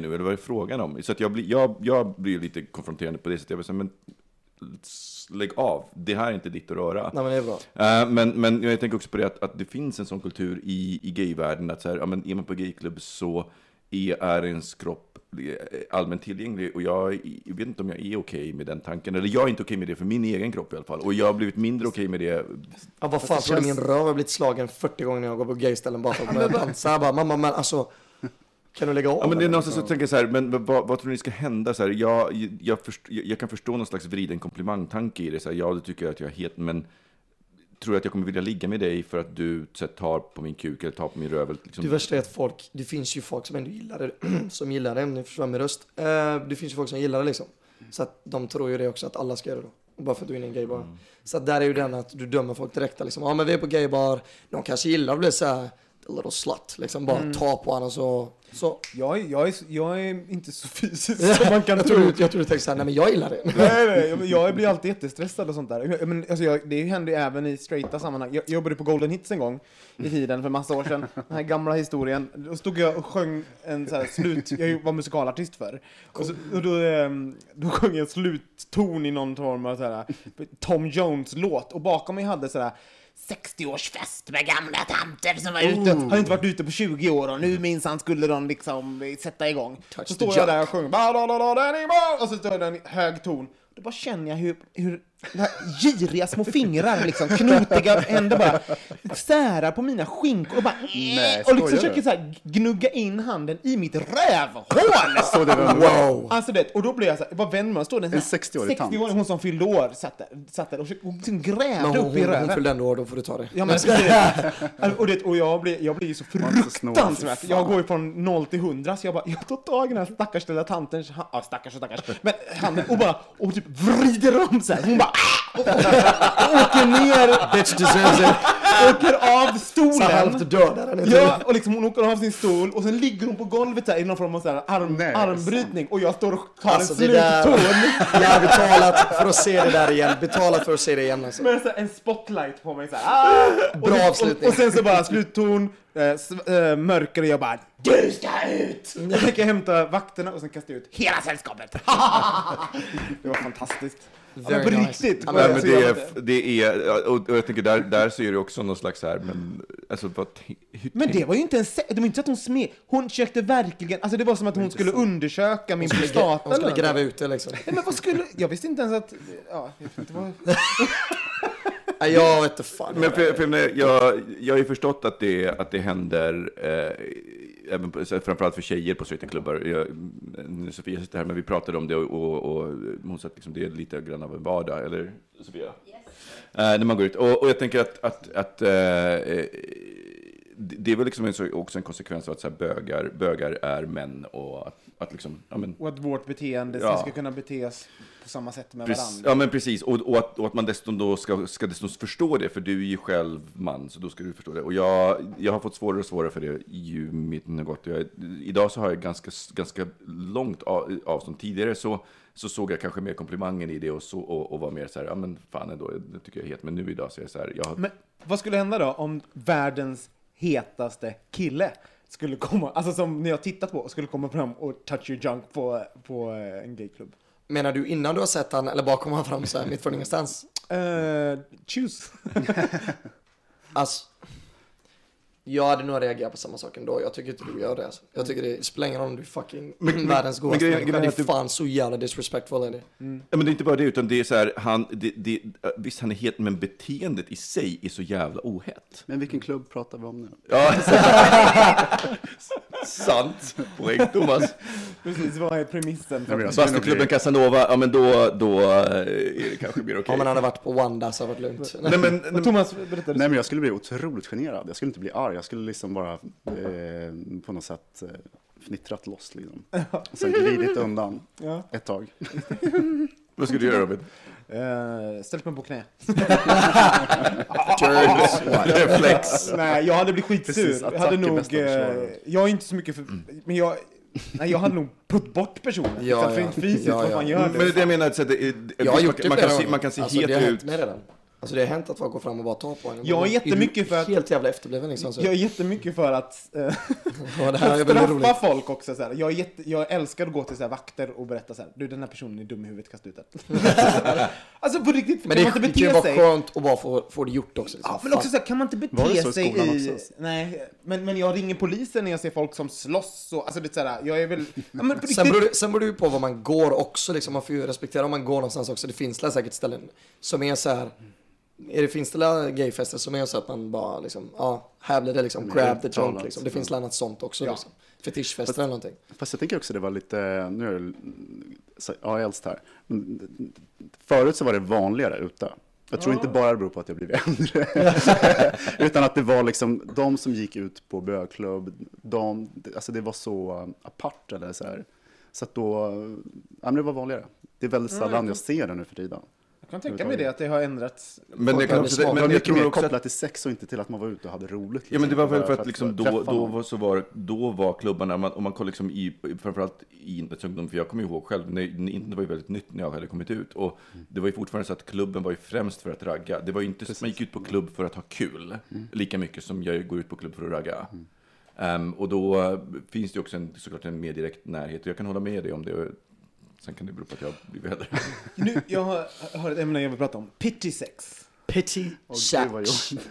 Nu, eller vad är frågan om? Så att jag, blir, jag, jag blir lite konfronterande på det sättet. Jag vill säga, men lägg av, det här är inte ditt att röra. Nej men det är bra. Eh, men, men jag tänker också på det att, att det finns en sån kultur i, i gayvärlden att så här, ja, men är man på gayklubb så är, är ens kropp eh, allmänt tillgänglig och jag, jag vet inte om jag är okej med den tanken. Eller jag är inte okej med det för min egen kropp i alla fall. Och jag har blivit mindre okej med det. Ja, vad fan tror du min röv har blivit slagen 40 gånger när jag går på gayställen bara för att börja dansa. Jag bara, mamma men alltså, kan du lägga av? Ja, men det är någonstans så tänker jag så här, men vad, vad tror ni ska hända? Så här, jag, jag, först, jag, jag kan förstå någon slags vriden komplimangtanke i det. Så här, ja, du tycker att jag är het, men tror du att jag kommer vilja ligga med dig för att du så här, tar på min kuk eller tar på min röv? Liksom. Det värsta är att folk, det finns ju folk som ändå gillar det, som gillar det, nu försvann min röst. Eh, det finns ju folk som gillar det liksom. Så att de tror ju det också, att alla ska göra det då. Bara för att du är inne i en gaybar. Mm. Så att där är ju den att du dömer folk direkt liksom. Ja men vi är på gaybar, de kanske gillar att bli såhär, a little slut, liksom bara Mm. ta på honom så. Så. Jag, är- jag, är, jag är inte så fysisk som man kan jag, tro. tror, jag tror du tänkte såhär, nej men jag gillar det. Nej, nej, jag- blir alltid jättestressad och sånt där. Jag- Men, alltså, jag, det händer ju även i straighta sammanhang. Jag, jag jobbade på Golden Hits en gång i tiden för massa år sedan. Den här gamla historien. Då stod jag och sjöng en så här slut... Jag var musikalartist för. Och, så, och då, ehm, då sjöng jag slutton i någon form av så här, Tom Jones-låt. Och bakom mig hade så här 60-årsfest med gamla tanter som var ute, hade inte varit ute på 20 år och nu minsann skulle de liksom sätta igång. Touch så står jag där och sjunger och så står jag där i hög ton. Då bara känner jag hur, hur giriga små fingrar, liksom, knotiga händer bara särar på mina skinkor och bara Nej, och liksom försöker så här gnugga in handen i mitt rövhål. Så det var Wow! Alltså det, och då blev jag så här, bara vänder mig och står det en, En sån här 60-årig tant. 60-årig, hon som fyllde år, satt där, satt där och hon liksom grävde hon, upp i röven. hon fyllde ändå år, då får du ta det. Ja, men, och, det, och jag blir, jag blir ju så fruktansvärt. Jag går ju från 0 till 100 så jag bara, jag tar tag i den här stackars lilla tantens, ja stackars och stackars, men handen och bara, och typ vrider om så här. Hon bara, och, och, åker ner, Bitch deserves it. åker av Så halvt stolen. dödar henne. Ja, och liksom hon åker av sin stol och sen ligger hon på golvet där i någon form av så här arm, Nej, armbrytning och jag står och tar Alltså en slutton. jag har betalat för att se det där igen, betalat för att se det igen alltså. med så här en spotlight på mig så här. Ah! Bra och, sen- avslutning. Och, och sen så bara slutton, mörker och jag bara Du ska ut! Jag tänker hämta vakterna och sen kastar jag ut hela sällskapet. det var fantastiskt. På Very nice. riktigt. Ja, men det är, det är och, och jag tänker där, där så är det också någon slags så här, men alltså vad, hur Men det var ju inte en det var inte så att hon smed, hon försökte verkligen, alltså det var som att hon skulle undersöka min prostata. Hon skulle gräva ut det liksom. Nej, men vad skulle, jag visste inte ens att, ja, jag vet inte vad... Nej, jag vet inte fan. Men för, för, jag, jag, jag har ju förstått att det, att det händer, eh, även på, framförallt för tjejer på straightenklubbar. Jag- Sofia sitter här, men vi pratade om det och, och, och hon sa att liksom, det är lite grann av en vardag, eller Sofia? Eh, när man går ut. Och, och jag tänker att, att, att eh, det är väl liksom också en konsekvens av att så här, bögar, bögar är män och att, att liksom, ja men, Och att vårt beteende Ja. ska kunna betes på samma sätt med Precis, varandra. ja men precis, och, och, att, och att man dessutom då ska, ska dessutom förstå det, för du är ju själv man, så då ska du förstå det. Och jag, jag har fått svårare och svårare för det ju mitten har gått. Jag, idag så har jag ganska, ganska långt av, avstånd. Tidigare så, så såg jag kanske mer komplimangen i det och, så, och, och var mer så här, ja men fan ändå, det tycker jag är het. Men nu idag så är det så här, jag har, Men vad skulle hända då om världens hetaste kille skulle komma, alltså som ni har tittat på, skulle komma fram och touch your junk på, på eh, en gayklubb? Menar du innan du har sett han eller bara kommer han fram så här mitt från ingenstans? Uh, choose. Alltså, jag hade nog reagerat på samma sak ändå. Jag tycker inte du gör det. Alltså. Jag tycker det spelar ingen roll om du är fucking men- världens men godaste grejen- människa. Det är fan så jävla disrespectful är det. Ja, men det är inte bara det, utan det är så här, han, det, det, visst han är het, men beteendet i sig är så jävla ohett. Men vilken klubb pratar vi om nu? Ja, sant. Poäng, Thomas. Precis, vad är premissen? Nej, men nog Bastuklubben Casanova, ja men då, då eh, är det kanske mer okej. Om man hade varit på Wanda så hade det varit lugnt. Nej, men, Och Thomas, berätta. Nej, men jag skulle bli otroligt generad. Jag skulle inte bli arg. Jag skulle liksom bara eh, på något sätt eh, fnittrat loss liksom. Och sen glidit undan Ja. ett tag. Vad ska du göra Robin? Uh, ställt mig på knä. Reflex. Nej, jag hade blivit skitsur. Precis, jag hade är nog... försvar. jag är inte så mycket för... Men jag... Nej, jag hade nog putt bort personen. Ja, ja. inte fysiskt, Ja, vad ja. fan gör Men det jag menar, att det är, Jag har gjort det man, kan se, gånger. man kan se alltså, het det har ut. hänt mig redan. Alltså det har hänt att folk går fram och bara tar på en. Jag är jättemycket för att- Helt jävla efterbliven liksom. Så. Jag är jättemycket för att eh, ja, det här är väldigt straffa roligt. folk också. Så här. Jag, är jätte, jag älskar att gå till så här, vakter och berätta så här, du den här personen är dum i huvudet, kasta ut den. alltså på riktigt, Men kan det, man det inte kan ju bete vara sig? skönt att bara få, få det gjort också. Liksom. Ja, men också så här, kan man inte Var det bete så sig i... också? Nej, men, men jag ringer polisen när jag ser folk som slåss och, alltså det är så här, jag är väl... Ja, men på Sen riktigt, beror, det, sen beror det ju på var man går också. Liksom. Man får ju respektera om man går någonstans också. Det finns säkert ställen som är så här. Är det, finns det gayfester som är så att man bara liksom, ja, här blir det liksom Men grab the junk liksom. Det finns ja. annat sånt också Ja. liksom. Fetischfester eller någonting. Fast jag tänker också det var lite, nu är det så- ja, äldst här, men förut så var det vanligare ute. Jag tror inte bara det beror på att jag blivit äldre, utan att det var liksom de som gick ut på bögklubb, de, alltså det var så apart eller så här. Så att då, ja men det var vanligare. Det är väldigt sällan jag ser det nu för tiden. Jag kan tänka mig det, att det har ändrats. Men, det kan. Det men jag tror mer också att kopplat till sex och inte till att man var ute och hade roligt. Ja men det var väl liksom. för att liksom då, då, var, så var, då var klubbarna, man, om man kollar liksom i, framförallt i idrottsungdom, för jag kommer ihåg själv, när, internet var ju väldigt nytt när jag hade kommit ut, och det var ju fortfarande så att klubben var ju främst för att ragga. Det var ju inte, man gick ut på klubb för att ha kul, lika mycket som jag går ut på klubb för att ragga. Ehm, och då eh, finns det ju också en, såklart en mer direkt närhet, och jag kan hålla med dig om det. Sen kan det bero på att jag blivit äldre. Nu, jag har, har ett ämne jag vill prata om. Pity sex. Pity jobbigt.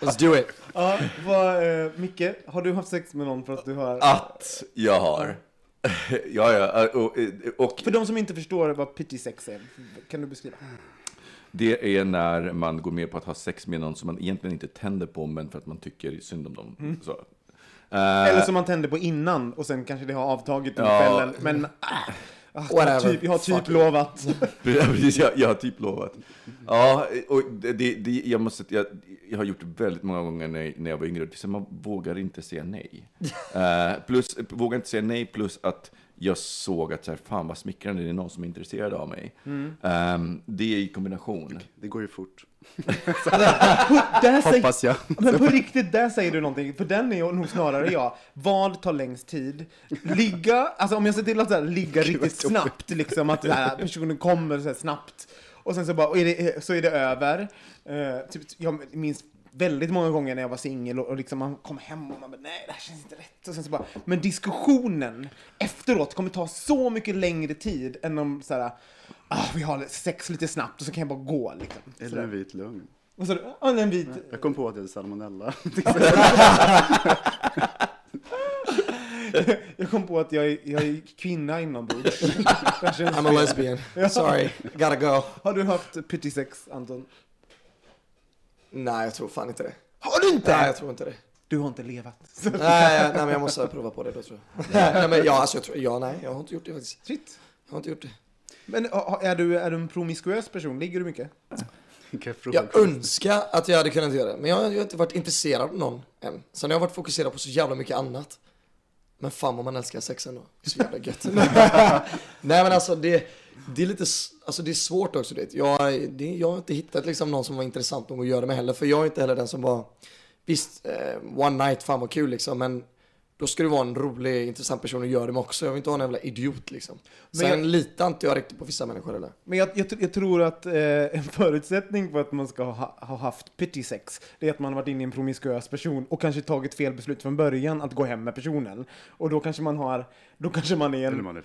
Let's do it. Ja, vad, eh, Micke, har du haft sex med någon för att du har... Att jag har. ja, ja, och, och För de som inte förstår vad pity sex är, kan du beskriva? Det är när man går med på att ha sex med någon som man egentligen inte tänder på, men för att man tycker synd om dem. Så. Eh, Eller som man tände på innan och sen kanske det har avtagit under Ja. kvällen. Men ah, ah, jag, har typ, jag har typ Fuck. lovat. Precis, jag, jag har typ lovat. Ja, och det, det, jag, måste, jag, jag har gjort det väldigt många gånger när, när jag var yngre. Så man vågar inte säga nej. Eh, plus, vågar inte säga nej, plus att jag såg att så här, fan vad smickrande, det är någon som är intresserad av mig. Eh, det är i kombination. Det går ju fort, Där säger, hoppas jag. men på riktigt, där säger du någonting. För den är nog snarare jag. Vad tar längst tid? Ligga, alltså om jag ser till att så här, ligga riktigt snabbt, liksom att här, personen kommer så här, snabbt. Och sen så bara, och är det, så är det över. Eh, typ, jag minns väldigt många gånger när jag var singel och, och liksom man kom hem och man bara, nej det här känns inte rätt. Och sen så bara, men diskussionen efteråt kommer ta så mycket längre tid än om så här, ah, vi har sex lite snabbt och så kan jag bara gå liksom. Eller Sådär. en vit lögn. Och så, ah, en vit, Jag kom på att jag hade salmonella. Jag kom på att jag är, jag är kvinna inombords. I'm a lesbian. Sorry, gotta go. Har du haft pity sex, Anton? Nej, jag tror fan inte det. Har du inte? Nej, jag tror inte det. Du har inte levat. Nej, nej, men jag måste prova på det då tror jag. nej, men ja, alltså, jag tror, ja, nej, jag har inte gjort det faktiskt. Shit. Jag har inte gjort det. Men är du, är du en promiskuös person? Ligger du mycket? Jag önskar att jag hade kunnat göra det, men jag, jag har inte varit intresserad av någon än. Sen har jag varit fokuserad på så jävla mycket annat. Men fan vad man älskar sex ändå. Så jävla gött. Nej men alltså det, det är lite, alltså det är svårt också det. Jag, det, jag har inte hittat liksom någon som var intressant nog att göra det med heller. För jag är inte heller den som var, visst, eh, one night, fan vad kul liksom. Men då ska du vara en rolig, intressant person att göra det med också. Jag vill inte vara en jävla idiot liksom. Men Sen jag- litar inte jag riktigt på vissa människor heller. Men jag, jag, jag tror att eh, en förutsättning för att man ska ha, ha haft pity sex, det är att man har varit inne i en promiskuös person och kanske tagit fel beslut från början att gå hem med personen. Och då kanske man har, då kanske man är Eller en man är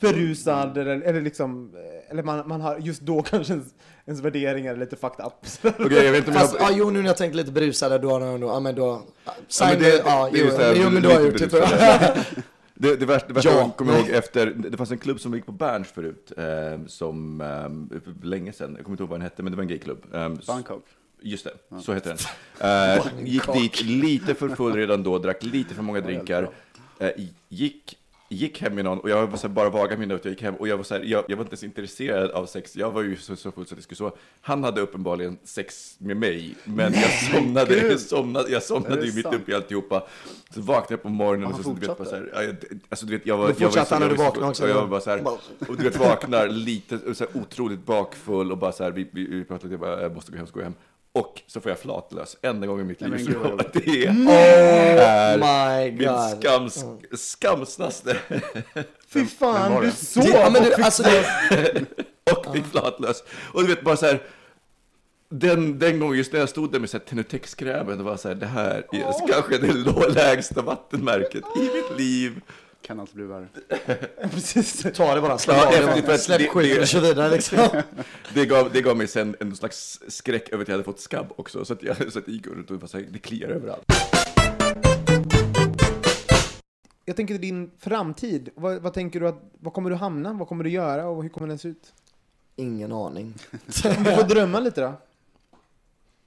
berusad eller, eller liksom, eh, eller man, man har just då kanske ens, ens värderingar är lite fucked up. Okej, jag vet inte om jag... Ja, jo, nu när jag tänkte lite berusade, då har jag nog, ja men då, sign men det, det- ja, det är jo, jo, men då har jag gjort lite det tror jag. Det, det värsta, det värsta Ja, jag kommer ihåg efter, det fanns en klubb som gick på Berns förut, eh, som, eh, för länge sedan, jag kommer inte ihåg vad den hette, men det var en gayklubb. Eh, Bangkok. Just det, så heter den. Eh, gick dit lite för full redan då, drack lite för många drinkar. Eh, gick gick hem med någon och jag var så bara vaga minne att jag gick hem och jag var så här, jag, jag var inte ens intresserad av sex. Jag var ju så, så full så jag skulle sova. Han hade uppenbarligen sex med mig, men jag somnade, jag somnade, jag somnade det ju mitt sant? uppe i alltihopa. Så vaknade jag på morgonen och så, så du vet, bara så här, alltså du vet, jag var, jag var, när jag var så vaknade också. och jag var bara så här, och du vet, vaknar lite, så här, otroligt bakfull och bara så här, vi, vi, vi pratade jag, bara, jag måste gå hem, ska gå hem. Och så får jag flatlös, enda gången i mitt liv. Så jobbigt. det Oh är my min god. skams, skamsnaste. Fy fan, du Det, ja, men du, alltså det, och fick flatlös. Och du vet bara så här. Den, den gången just när jag stod där med Tenutex-krämen, det var så här, det här är kanske det lägsta vattenmärket i mitt liv. Kan alltså bli värre. Precis. ta det bara, släpp Ja, av det bara. Släpp skiten och kör vidare liksom. Det gav, det gav mig sen en slags skräck över att jag hade fått skabb också, så att jag, så att jag gick runt och var så här, det kliar överallt. Jag tänker din framtid. Vad, vad tänker du att, vad kommer du hamna? Vad kommer du göra och hur kommer den se ut? Ingen aning. Du får drömma lite då.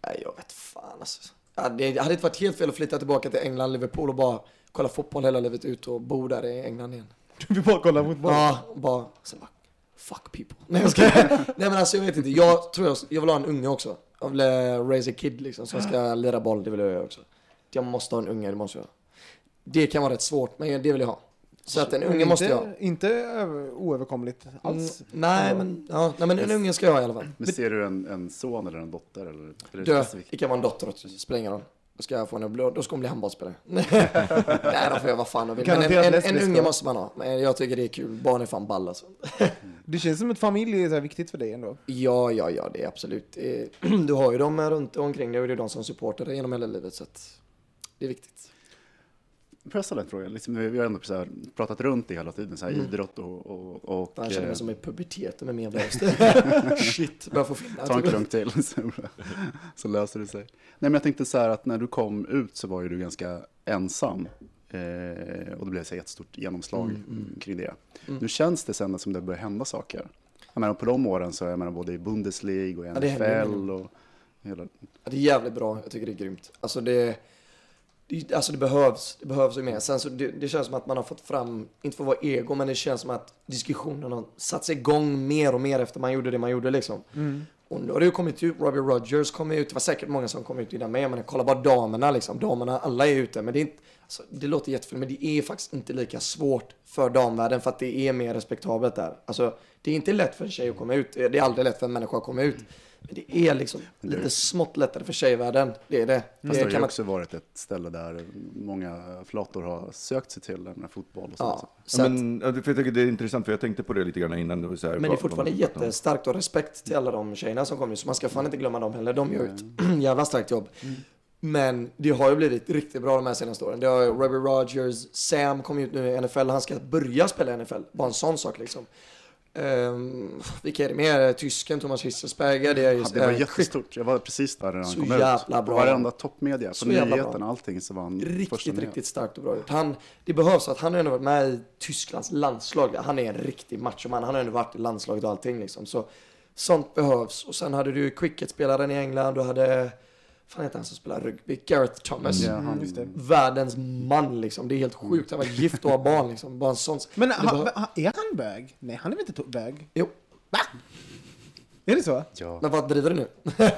Nej, jag vet fan alltså. Ja, det hade inte varit helt fel att flytta tillbaka till England, Liverpool och bara kolla fotboll hela livet ut och bo där i England igen. Du vill bara kolla fotboll. Ja, bara, sen bara, fuck people. Nej, jag ska, nej men alltså jag vet inte, jag tror jag, jag vill ha en unge också. Jag vill eh, raise a kid liksom, som ska lira boll, det vill jag också. Jag måste ha en unge, det måste jag. Det kan vara rätt svårt, men det vill jag ha. Så att en unge inte, måste jag ha. Inte över, oöverkomligt Mm, alls. nej, men, ja, nej men en unge ska jag ha i alla fall. Men ser du en, en son eller en dotter? Eller, är det Dö, det kan vara en dotter också, det spelar ingen roll. Då ska jag få henne, då ska hon bli handbollsspelare. Nej, då får jag vad fan jag vill. Men en, en, en unge måste man ha. Men jag tycker det är kul, barn är fan ball alltså. Det känns som att familj är så viktigt för dig ändå. Ja, ja, ja, det är absolut. Eh, Du har ju dem runt omkring dig och det är de som supportar dig genom hela livet. Så att det är viktigt. Får jag ställa en fråga? Liksom, vi har ändå här, pratat runt det hela tiden, så här, Mm. idrott och... och, och Jag känner eh, mig som i puberteten med min röst. Shit, börjar få finna. Ta en klunk till så, så löser det sig. Nej, men jag tänkte så här att när du kom ut så var ju du ganska ensam. Eh, och det blev så här jättestort genomslag Mm, kring det. Nu känns det sen som det börjar hända saker. Jag menar, på de åren så är jag menar, både i Bundesliga och i Ja, det NFL och hela... Ja, det är jävligt bra, jag tycker det är grymt. Alltså det, det, alltså det behövs, det behövs ju mer. Sen så det, det känns som att man har fått fram, inte för att vara ego, men det känns som att diskussionen har satt sig igång mer och mer efter man gjorde det man gjorde liksom. Och nu har det ju kommit ut, Robbie Rogers kom ut, det var säkert många som kom ut innan mig, men kolla bara damerna liksom. Damerna, alla är ute, men det är inte, alltså, det låter jättefel, men det är faktiskt inte lika svårt för damvärlden för att det är mer respektabelt där. Alltså, det är inte lätt för en tjej att komma ut, det är aldrig lätt för en människa att komma ut. Men det är liksom lite smått lättare för tjejvärlden, det är det. Fast det det har ju kan man, också varit ett ställe där många flator har sökt sig till, med fotboll och ja, sånt. så att, Men, ja, för jag tycker det är intressant, för jag tänkte på det lite grann innan. Så här, Men det är fortfarande om. jättestarkt och respekt till alla de tjejerna som kommer. Så man ska fan inte glömma dem heller. De gör ett jävla starkt jobb. Men det har ju blivit riktigt bra de här senaste åren. Det har Robbie Rogers, Sam kom ut nu i NFL. Han ska börja spela i NFL. Bara en sån sak liksom. Um, vilka är det mer? Tysken Thomas Hitzelsberger. Det är ju Ja, det var eh, jättestort. Jag var precis där när han Så kom ut. jävla bra. På varenda toppmedia, på Så nyheterna, allting så var han Riktigt, riktigt starkt och bra ut. Han, det behövs att han har ändå varit med i Tysklands landslag. Han är en riktig machoman. Han har ändå varit i landslaget och allting liksom. Så sånt behövs. Och sen hade du cricketspelaren i England. Du hade, fan heter han som spelar rugby? Gareth Thomas. Ja, han, det. Världens man liksom. Det är helt sjukt. Han var gift och har barn liksom. Bara en sån. Men det ha, behö- ha, är han bög? Nej, han är väl inte bög? Jo, Är det så? ja. men vad driver du nu?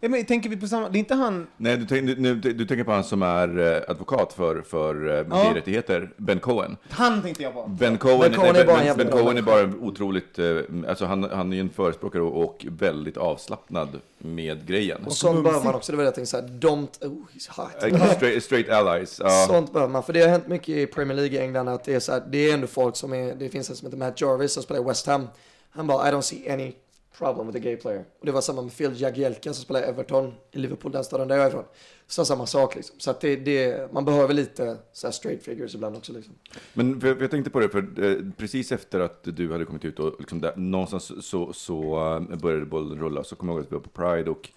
Ja, men tänker vi på samma... Det är inte han... Nej, du, tänk, du, du, du tänker på han som är eh, advokat för, för eh, gayrättigheter, Ben Cohen. Han tänkte jag på. Ben Cohen, Ben Cohen nej, är bara en ben, ben Cohen är bara otroligt, eh, alltså han, han är ju en förespråkare och, och väldigt avslappnad med grejen. Och sånt behöver man också. Det var det jag tänkte säga. Don't... Oh, he's hot. Straight, straight allies. ja. Sånt behöver man. För det har hänt mycket i Premier League i England att det är så här, det är ändå folk som är, det finns en som heter Matt Jarvis som spelar i West Ham. Han bara, I don't see any problem with a gay player. Och det var samma med Phil Jagielka som spelar Everton i Liverpool, den staden där jag är ifrån. Så samma sak liksom. Så att det, det, man behöver lite så här straight figures ibland också liksom. Men för, för jag tänkte på det, för eh, precis efter att du hade kommit ut och liksom där, någonstans så, så eh, började bollen rulla, så kommer jag ihåg att vi var på Pride och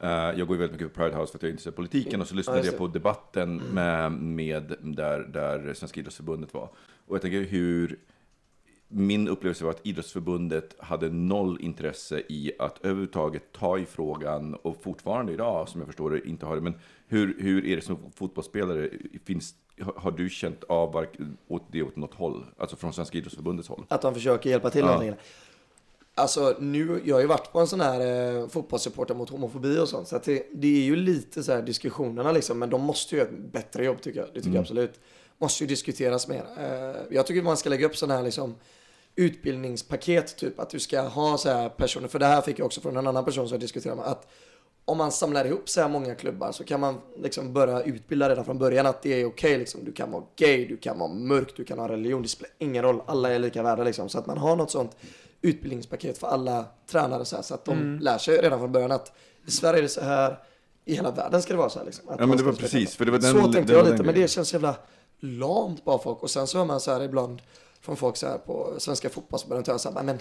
eh, jag går ju väldigt mycket på Pride House för att jag är intresserad av politiken och så lyssnade just jag på debatten med, med där, där Svenska idrottsförbundet var. Och jag tänker hur min upplevelse var att idrottsförbundet hade noll intresse i att överhuvudtaget ta i frågan och fortfarande idag, som jag förstår det, inte har det. Men hur, hur är det som fotbollsspelare? Finns, har, du känt av åt det åt något håll? Alltså från Svenska idrottsförbundets håll? Att de försöker hjälpa till Ja. Alltså nu, jag har ju varit på en sån här eh, fotbollssupporter mot homofobi och sånt. Så att det, det är ju lite så här diskussionerna liksom. Men de måste ju göra ett bättre jobb tycker jag. Det tycker jag absolut. Måste ju diskuteras mer. Eh, jag tycker man ska lägga upp sådana här liksom utbildningspaket typ. Att du ska ha så här personer. För det här fick jag också från en annan person som jag diskuterade med. Att om man samlar ihop så här många klubbar så kan man liksom börja utbilda redan från början att det är okej liksom. Du kan vara gay, du kan vara mörk, du kan ha religion. Det spelar ingen roll. Alla är lika värda liksom. Så att man har något sånt utbildningspaket för alla tränare så, här, så att de Mm. lär sig redan från början att i Sverige är det så här. I hela världen ska det vara så här liksom. Att Ja, men det var precis, så. för det var den- Så tänkte var jag den lite, men det känns jävla lamt bara folk. Och sen så hör man så här ibland från folk så här på Svenska fotbollsförbundet, så här, men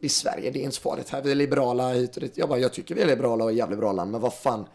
det är Sverige, det är inte så farligt här, vi är liberala hit och dit. Jag bara, jag tycker vi är liberala och jävligt bra land, men vad fan,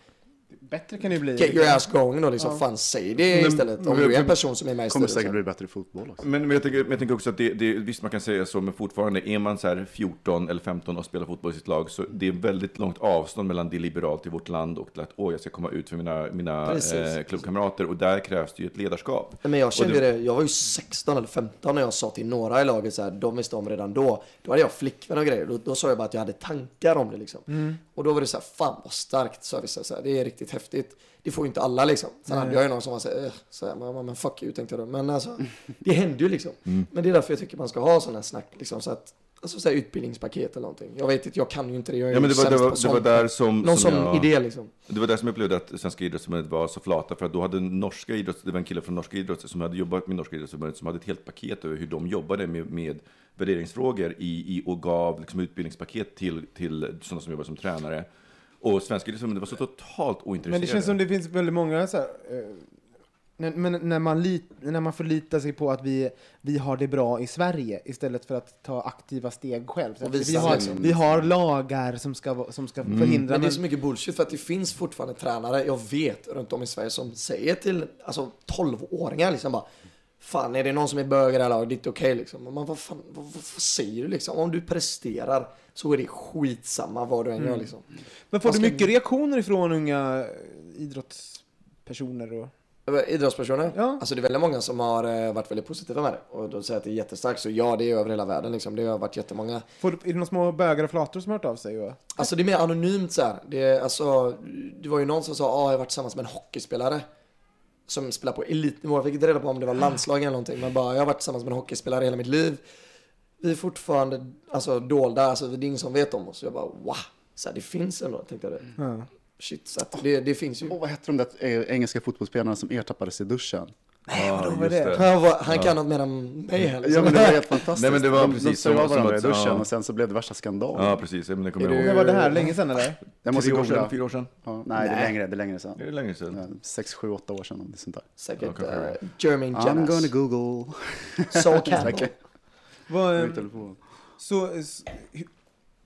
Bättre kan det bli. get your ass going då liksom, fan säg det Men- istället. Om men- du är en person som är med i kommer säkert bli bättre i fotboll också. Men, men, jag tänker, men jag tänker också att det, det, visst man kan säga så, men fortfarande är man så här 14 eller 15 och spelar fotboll i sitt lag, så det är väldigt långt avstånd mellan det liberalt i vårt land och till att åh, jag ska komma ut för mina, mina Precis. eh, klubbkamrater. Och där krävs det ju ett ledarskap. Men jag kände Och det, jag var ju 16 eller 15 när jag sa till några i laget så här, de visste om redan då. Då hade jag flickvän och grejer, då, då sa jag bara att jag hade tankar om det liksom. Mm. Och då var det så här, fan vad starkt, sa vissa, så här, det är riktigt häftigt. Det får ju inte alla liksom. Sen hade jag ju någon som var så här, så här men, men fuck you tänkte jag då. Men alltså, det händer ju liksom. Mm. Men det är därför jag tycker man ska ha sådana här snack liksom, så att Alltså så här utbildningspaket eller någonting. Jag vet inte, jag kan ju inte det. Jag är Ja, men det var, det var, det var där som... Någon som jag, idé liksom. Det var där som jag upplevde att Svenska idrottsförbundet var så flata, för att då hade norska idrotts, det var en kille från norska idrotts som hade jobbat med norska idrottsförbundet som hade ett helt paket över hur de jobbade med, med värderingsfrågor i, i, och gav liksom utbildningspaket till, till sådana som jobbar som tränare. Och Svenska idrottsförbundet var så totalt ointresserade. Men det känns som det finns väldigt många så här, eh, när, men när man, lit, när man förlitar sig på att vi, vi har det bra i Sverige istället för att ta aktiva steg själv. Så vi, har, liksom. vi har lagar som ska, som ska Mm. förhindra. Men det är Men, så mycket bullshit för att det finns fortfarande tränare, jag vet, runt om i Sverige som säger till alltså, 12-åringar liksom bara Fan, är det någon som är bög i det här laget, det är inte okej liksom. Men vad, fan, vad, vad, vad säger du liksom? Om du presterar så är det skitsamma vad du än Mm. gör liksom. men får man du ska- mycket reaktioner ifrån unga idrottspersoner? Och, Idrottspersoner? Ja. Alltså det är väldigt många som har eh, varit väldigt positiva med det. Och de säger att det är jättestarkt. Så ja, det är över hela världen liksom. Det har varit jättemånga. får, du- är det några små bögar och flator som har hört av sig? Och, Alltså det är mer anonymt så här. Det, är, alltså, det var ju någon som sa att ah, jag har varit tillsammans med en hockeyspelare. Som spelar på elitnivå. Jag fick inte reda på om det var landslag eller någonting. Men bara jag har varit tillsammans med en hockeyspelare hela mitt liv. Vi är fortfarande alltså, dolda. Alltså, det är ingen som vet om oss. Jag bara wow. Så här, det finns ändå tänkte jag det. ja. Shit, så att det, det finns ju. Och vad hette de där eh, engelska fotbollsspelarna som ertappades i duschen? Ja, vadå, vad är just det? Han, var, han kan något mer än mig här. Ja men det var helt fantastiskt. Nej, men det var de, precis de som- såg av som varandra i att- duschen ja. och sen så blev det värsta skandal. Ja, precis. Ja, Men det kommer Är jag ihåg. När var det här? Länge sedan eller? Jag måste Tre år sedan, fyra år sedan? Ja, nej, det är längre, det är längre sedan. Är det länge sedan? Ja, Sex, sju, åtta år sedan. Det är sånt där. Säkert Ja, kanske uh, Jermaine I'm Janas. gonna google. So Campbell. Säkert. Vad, eh, så, s- hu-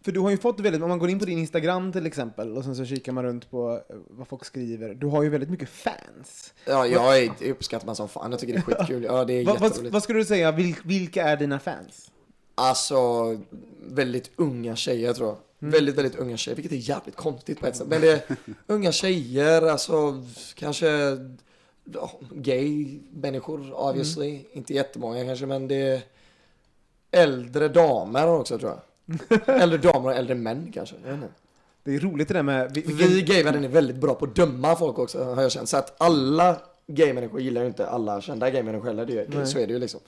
för du har ju fått väldigt, om man går in på din Instagram till exempel och sen så kikar man runt på eh, vad folk skriver. Du har ju väldigt mycket fans. Ja, jag är, uppskattar man som fan. Jag tycker det är skitkul. Ja, det är Va, jätteroligt. vad skulle du säga, Vil, vilka är dina fans? Alltså, väldigt unga tjejer tror jag. Mm. Väldigt, väldigt unga tjejer, vilket är jävligt konstigt på ett sätt. Men det är unga tjejer, alltså kanske gay människor obviously. Mm. Inte jättemånga kanske, men det är äldre damer också tror jag. äldre damer och äldre män kanske. Jag vet inte. Det är roligt det där med... vi- Vi gaymän är väldigt bra på att döma folk också har jag känt. Så att alla gaymänniskor gillar ju inte alla kända gaymänniskor heller. Det, det, så är det ju liksom.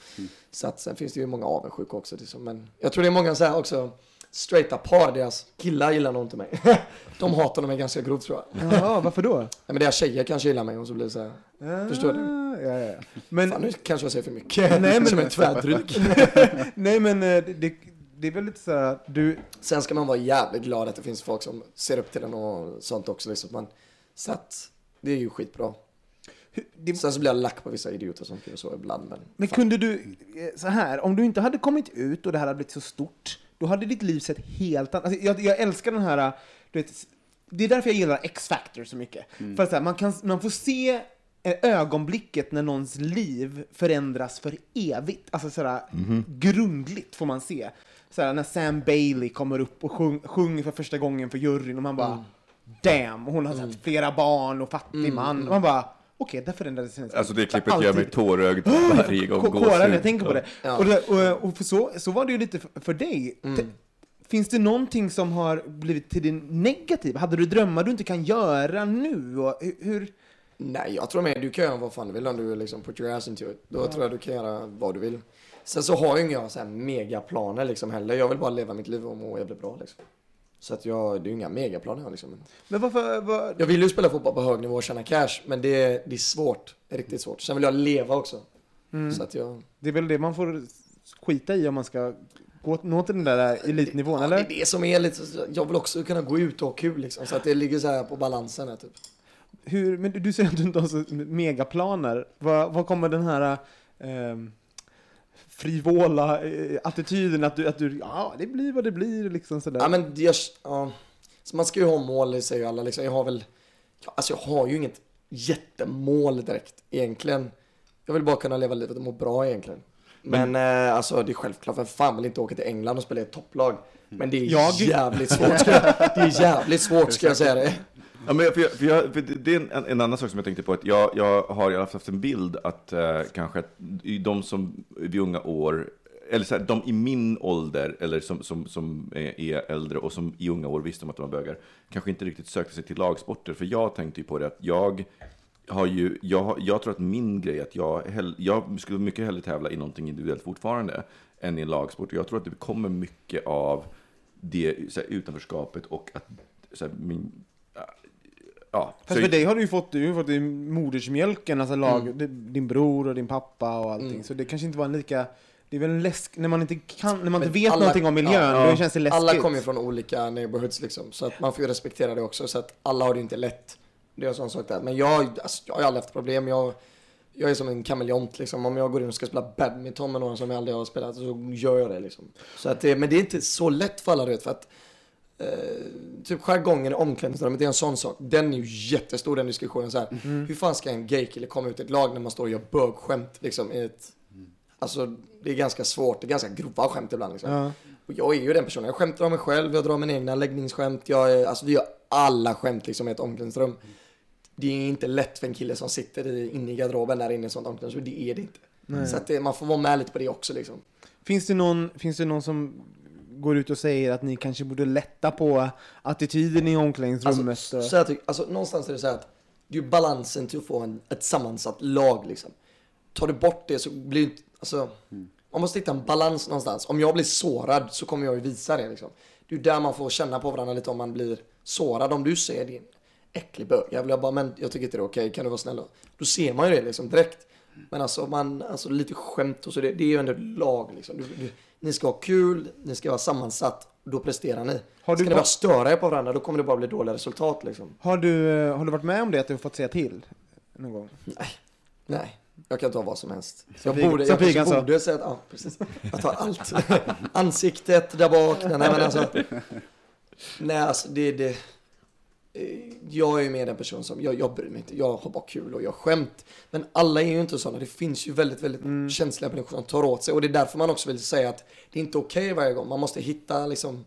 Så att sen finns det ju många avundsjuka också. Liksom. Men jag tror det är många så här också straighta par, deras killar gillar nog inte mig. De hatar mig ganska grovt tror jag. Jaha, varför då? Nej, men deras tjejer kanske gillar mig och så blir det så här. Förstår du? Ah, Ja, ja, ja. Men, Fan, nu kanske jag säger för mycket. Nej, men- Som en tvärdryck. nej men eh, det, det är väl lite så här att du... Sen ska man vara jävligt glad att det finns folk som ser upp till en och sånt också. Liksom. Man, så att det är ju skitbra. Det, Sen så blir jag lack på vissa idioter som skriver så ibland. Men men kunde du, eh, så här, om du inte hade kommit ut och det här hade blivit så stort, då hade ditt liv sett helt annat alltså, jag, jag älskar den här, du vet, det är därför jag gillar X-Factor så mycket. För att så här, man, kan, man får se eh, ögonblicket när någons liv förändras för evigt. Alltså sådär grundligt får man se. Sådär, när Sam Bailey kommer upp och sjung, sjunger för första gången för juryn och man bara damn, och hon har sett flera barn och fattig man. Och man bara okej, där förändrades hennes Alltså det klippet Alltid. gör mig tårögd varje gång. Kårar när jag tänker på det. Och, det, och, och för så, så var det ju lite för, för dig. T- Finns det någonting som har blivit till din negativ? Hade du drömmar du inte kan göra nu? Och hur? Nej, jag tror mer du kan göra vad fan du vill om du liksom put your ass into it. Då tror jag du kan göra vad du vill. Sen så har ju inga så här megaplaner liksom heller. Jag vill bara leva mitt liv och må jävligt bra liksom. Så att jag, det är ju inga megaplaner jag liksom. Men varför? Var, Jag vill ju spela fotboll på hög nivå och tjäna cash, men det, är- det är svårt. Det är riktigt svårt. Sen vill jag leva också. Så att jag... det är väl det man får skita i om man ska gå, nå till den där elitnivån, Ja, det är eller? det som är lite, jag vill också kunna gå ut och ha kul liksom. Så att det ligger så här på balansen här, typ. Hur, men du- säger att du inte har så megaplaner. Vad, vad kommer den här ehm, frivola eh, attityden att du, att du, ja, det blir vad det blir, liksom sådär. Ja men jag, ja. Så man ska ju ha mål, säger ju alla liksom. Jag har väl, ja, alltså jag har ju inget jättemål direkt egentligen. Jag vill bara kunna leva livet och må bra egentligen. Men, eh, alltså det är självklart, för fan vill inte åka till England och spela i ett topplag. Men det är Jag- jävligt svårt. Ska jag, det är jävligt svårt ska jag säga det. Ja, men för jag, för jag, för det är en, en annan sak som jag tänkte på. Att jag, jag har haft en bild att eh, kanske att de som vid unga år, eller så här, de i min ålder, eller som, som, som är, äldre och som i unga år visste om att de var bögar, kanske inte riktigt sökte sig till lagsporter. För jag tänkte ju på det att jag har ju, jag, jag tror att min grej är att jag, hell, jag skulle mycket hellre tävla i någonting individuellt fortfarande än i en lagsport. Jag tror att det kommer mycket av det så här, utanförskapet och att så här, min, ja, Fast så- för dig har du ju fått, du har fått i modersmjölken, alltså lag, din bror och din pappa och allting. Så det kanske inte var en lika, det är väl en läsk, när man inte kan, när man inte Men vet alla- någonting om miljön, ja, då känns det läskigt. Alla kommer ju från olika neighborhoods liksom, så att man får ju respektera det också. Så att alla har det inte lätt. Det är en sån sak där. Men jag, alltså, jag har aldrig haft problem. Jag, jag är som en kameleont liksom. Om jag går in och ska spela badminton med någon som jag aldrig har spelat så gör jag det liksom. Så att det, men det är inte så lätt för alla vet, för att eh, typ jargongen i omklädningsrummet det är en sån sak. Den är ju jättestor den diskussionen så här. Mm. Hur fan ska en gaykille komma ut i ett lag när man står och gör bögskämt liksom i ett Alltså det är ganska svårt, det är ganska grova skämt ibland liksom. Ja. Och jag är ju den personen, jag skämtar om mig själv, jag drar mina egna läggningsskämt, jag är, alltså vi gör alla skämt liksom i ett omklädningsrum. Det är inte lätt för en kille som sitter i, inne i garderoben där inne i ett sånt omklädningsrum, det är det inte. Så att det, man får vara med lite på det också liksom. Finns det, någon, finns det någon som går ut och säger att ni kanske borde lätta på attityden i omklädningsrummet? Alltså, så jag tycker, alltså, någonstans är det så här att det är balansen till att få en, ett sammansatt lag liksom. Tar du bort det så blir det inte, alltså, man måste hitta en balans någonstans. Om jag blir sårad så kommer jag ju visa det liksom. Det är där man får känna på varandra lite om man blir sårad. Om du säger din äcklig bögjävel, jag bara, men jag tycker inte det är okej, kan du vara snäll då? Då ser man ju det liksom direkt. Men alltså, man, alltså lite skämt och så, det, det är ju ändå ett lag liksom. Du, du, ni ska ha kul, ni ska vara sammansatt, och då presterar ni. Har du ska ni bara störa er på varandra, då kommer det bara bli dåliga resultat liksom. Har, du, eh, har du varit med om det, att du har fått säga till? Någon gång? Nej, jag kan ta vad som helst. Som jag borde, jag Pigan sa. borde säga att, ja precis. Jag tar allt. Ansiktet där bak. Nej men alltså. Nej alltså det, det. Eh, Jag är ju mer den person som, jag, jag bryr mig inte. Jag har bara kul och jag skämt. Men alla är ju inte sådana. Det finns ju väldigt, väldigt Mm. känsliga människor som tar åt sig. Och det är därför man också vill säga att det är inte okej varje gång. Man måste hitta liksom,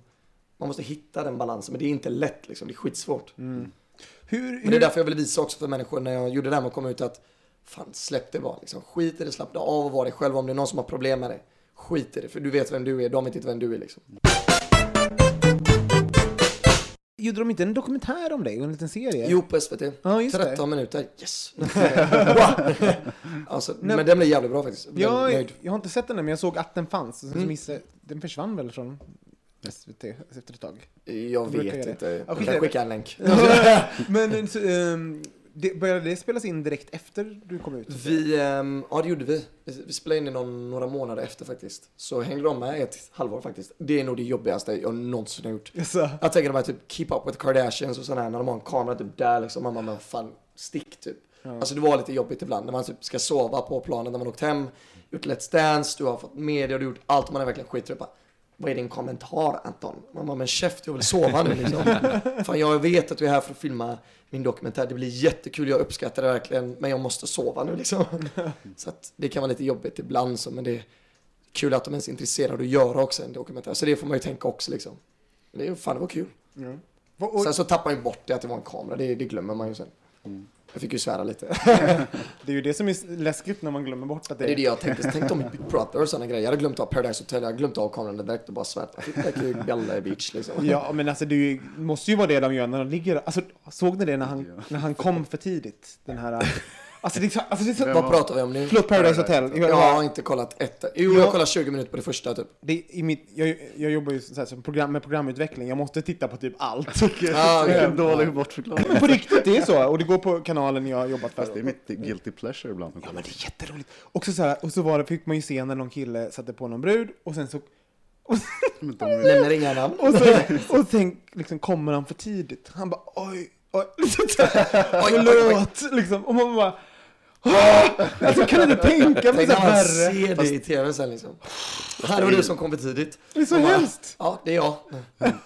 man måste hitta den balansen. Men det är inte lätt liksom. Det är skitsvårt. Hur, Men det är därför jag vill visa också för människor när jag gjorde det här med att komma ut att fan släpp det bara liksom. Skit i det, slappna av och var dig själv. Om det är någon som har problem med det, skit i det. För du vet vem du är, de vet inte vem du är liksom. Gjorde de inte en dokumentär om dig, en liten serie? Jo, på SVT. Ja, just det. 13 minuter, yes! alltså, Nej. men den blev jävligt bra faktiskt. Jag Jag, nöjd. jag har inte sett den än, men jag såg att den fanns. Mm. missade, den försvann väl från SVT efter ett tag. Jag brukar vet inte. Ja, Jag i kan skicka en länk. men ehm, det, började det spelas in direkt efter du kom ut? Vi, ehm, ja det gjorde vi. Vi spelade in det någon, några månader efter faktiskt. Så hängde de med ett halvår faktiskt. Det är nog det jobbigaste jag någonsin har gjort. Så, Jag tänker de här typ Keep Up With Kardashians och sådär när de har en kamera typ där liksom. Man bara, fan, stick typ. Alltså det var lite jobbigt ibland när man typ ska sova på planen när man åkt hem, gjort Let's Dance, du har fått media, du har gjort allt man är verkligen skittrött. Bara, vad är din kommentar Anton? Man bara, men käft, jag vill sova nu liksom. Fan, jag vet att du är här för att filma min dokumentär. Det blir jättekul, jag uppskattar det verkligen, men jag måste sova nu liksom. Så att det kan vara lite jobbigt ibland så, men det är kul att de ens är intresserade av att göra också en dokumentär. Så det får man ju tänka också liksom. Men det fan, det var kul. Och, och, Sen så tappar man ju bort det att det var en kamera, det, det glömmer man ju sen. Jag fick ju svära lite. det är ju det som är läskigt när man glömmer bort att det Det är det jag tänkte. Tänk om Big Brother och sådana grejer. Jag hade glömt av Paradise Hotel, jag hade glömt av kameran direkt och bara svärt. Bjalle Beach liksom. Ja, men alltså det är ju, måste ju vara det de gör när de ligger... Alltså, såg ni det när han, när han kom för tidigt? Den här... Alltså det är så... Alltså det är så Vad pratar vi om nu? förlåt, Paradise Hotel. Jag, Jag har inte kollat ett. Jo, jag Ja. kollade 20 minuter på det första typ. det är i mitt, jag, jag jobbar ju så här, som program, med programutveckling. Jag måste titta på typ allt. Ah, okej. En dålig bortförklaring. på riktigt, det är så. Och det går på kanalen jag har jobbat för. Fast det är mitt guilty pleasure ibland. Ja, men det är jätteroligt. Också så här, och så var det, fick man ju se när någon kille satte på någon brud och sen så... Och, Men de, Nämner inga namn. och, så, och sen liksom kommer han för tidigt. Han bara oj, oj, så här, Oj, oj, oj. förlåt, liksom. Och man bara... Alltså kan du inte tänka mig Tänk så när man värre? ser det i tv sen liksom. Här var du som kom för tidigt. Det är så bara, hemskt. Ja, det är jag.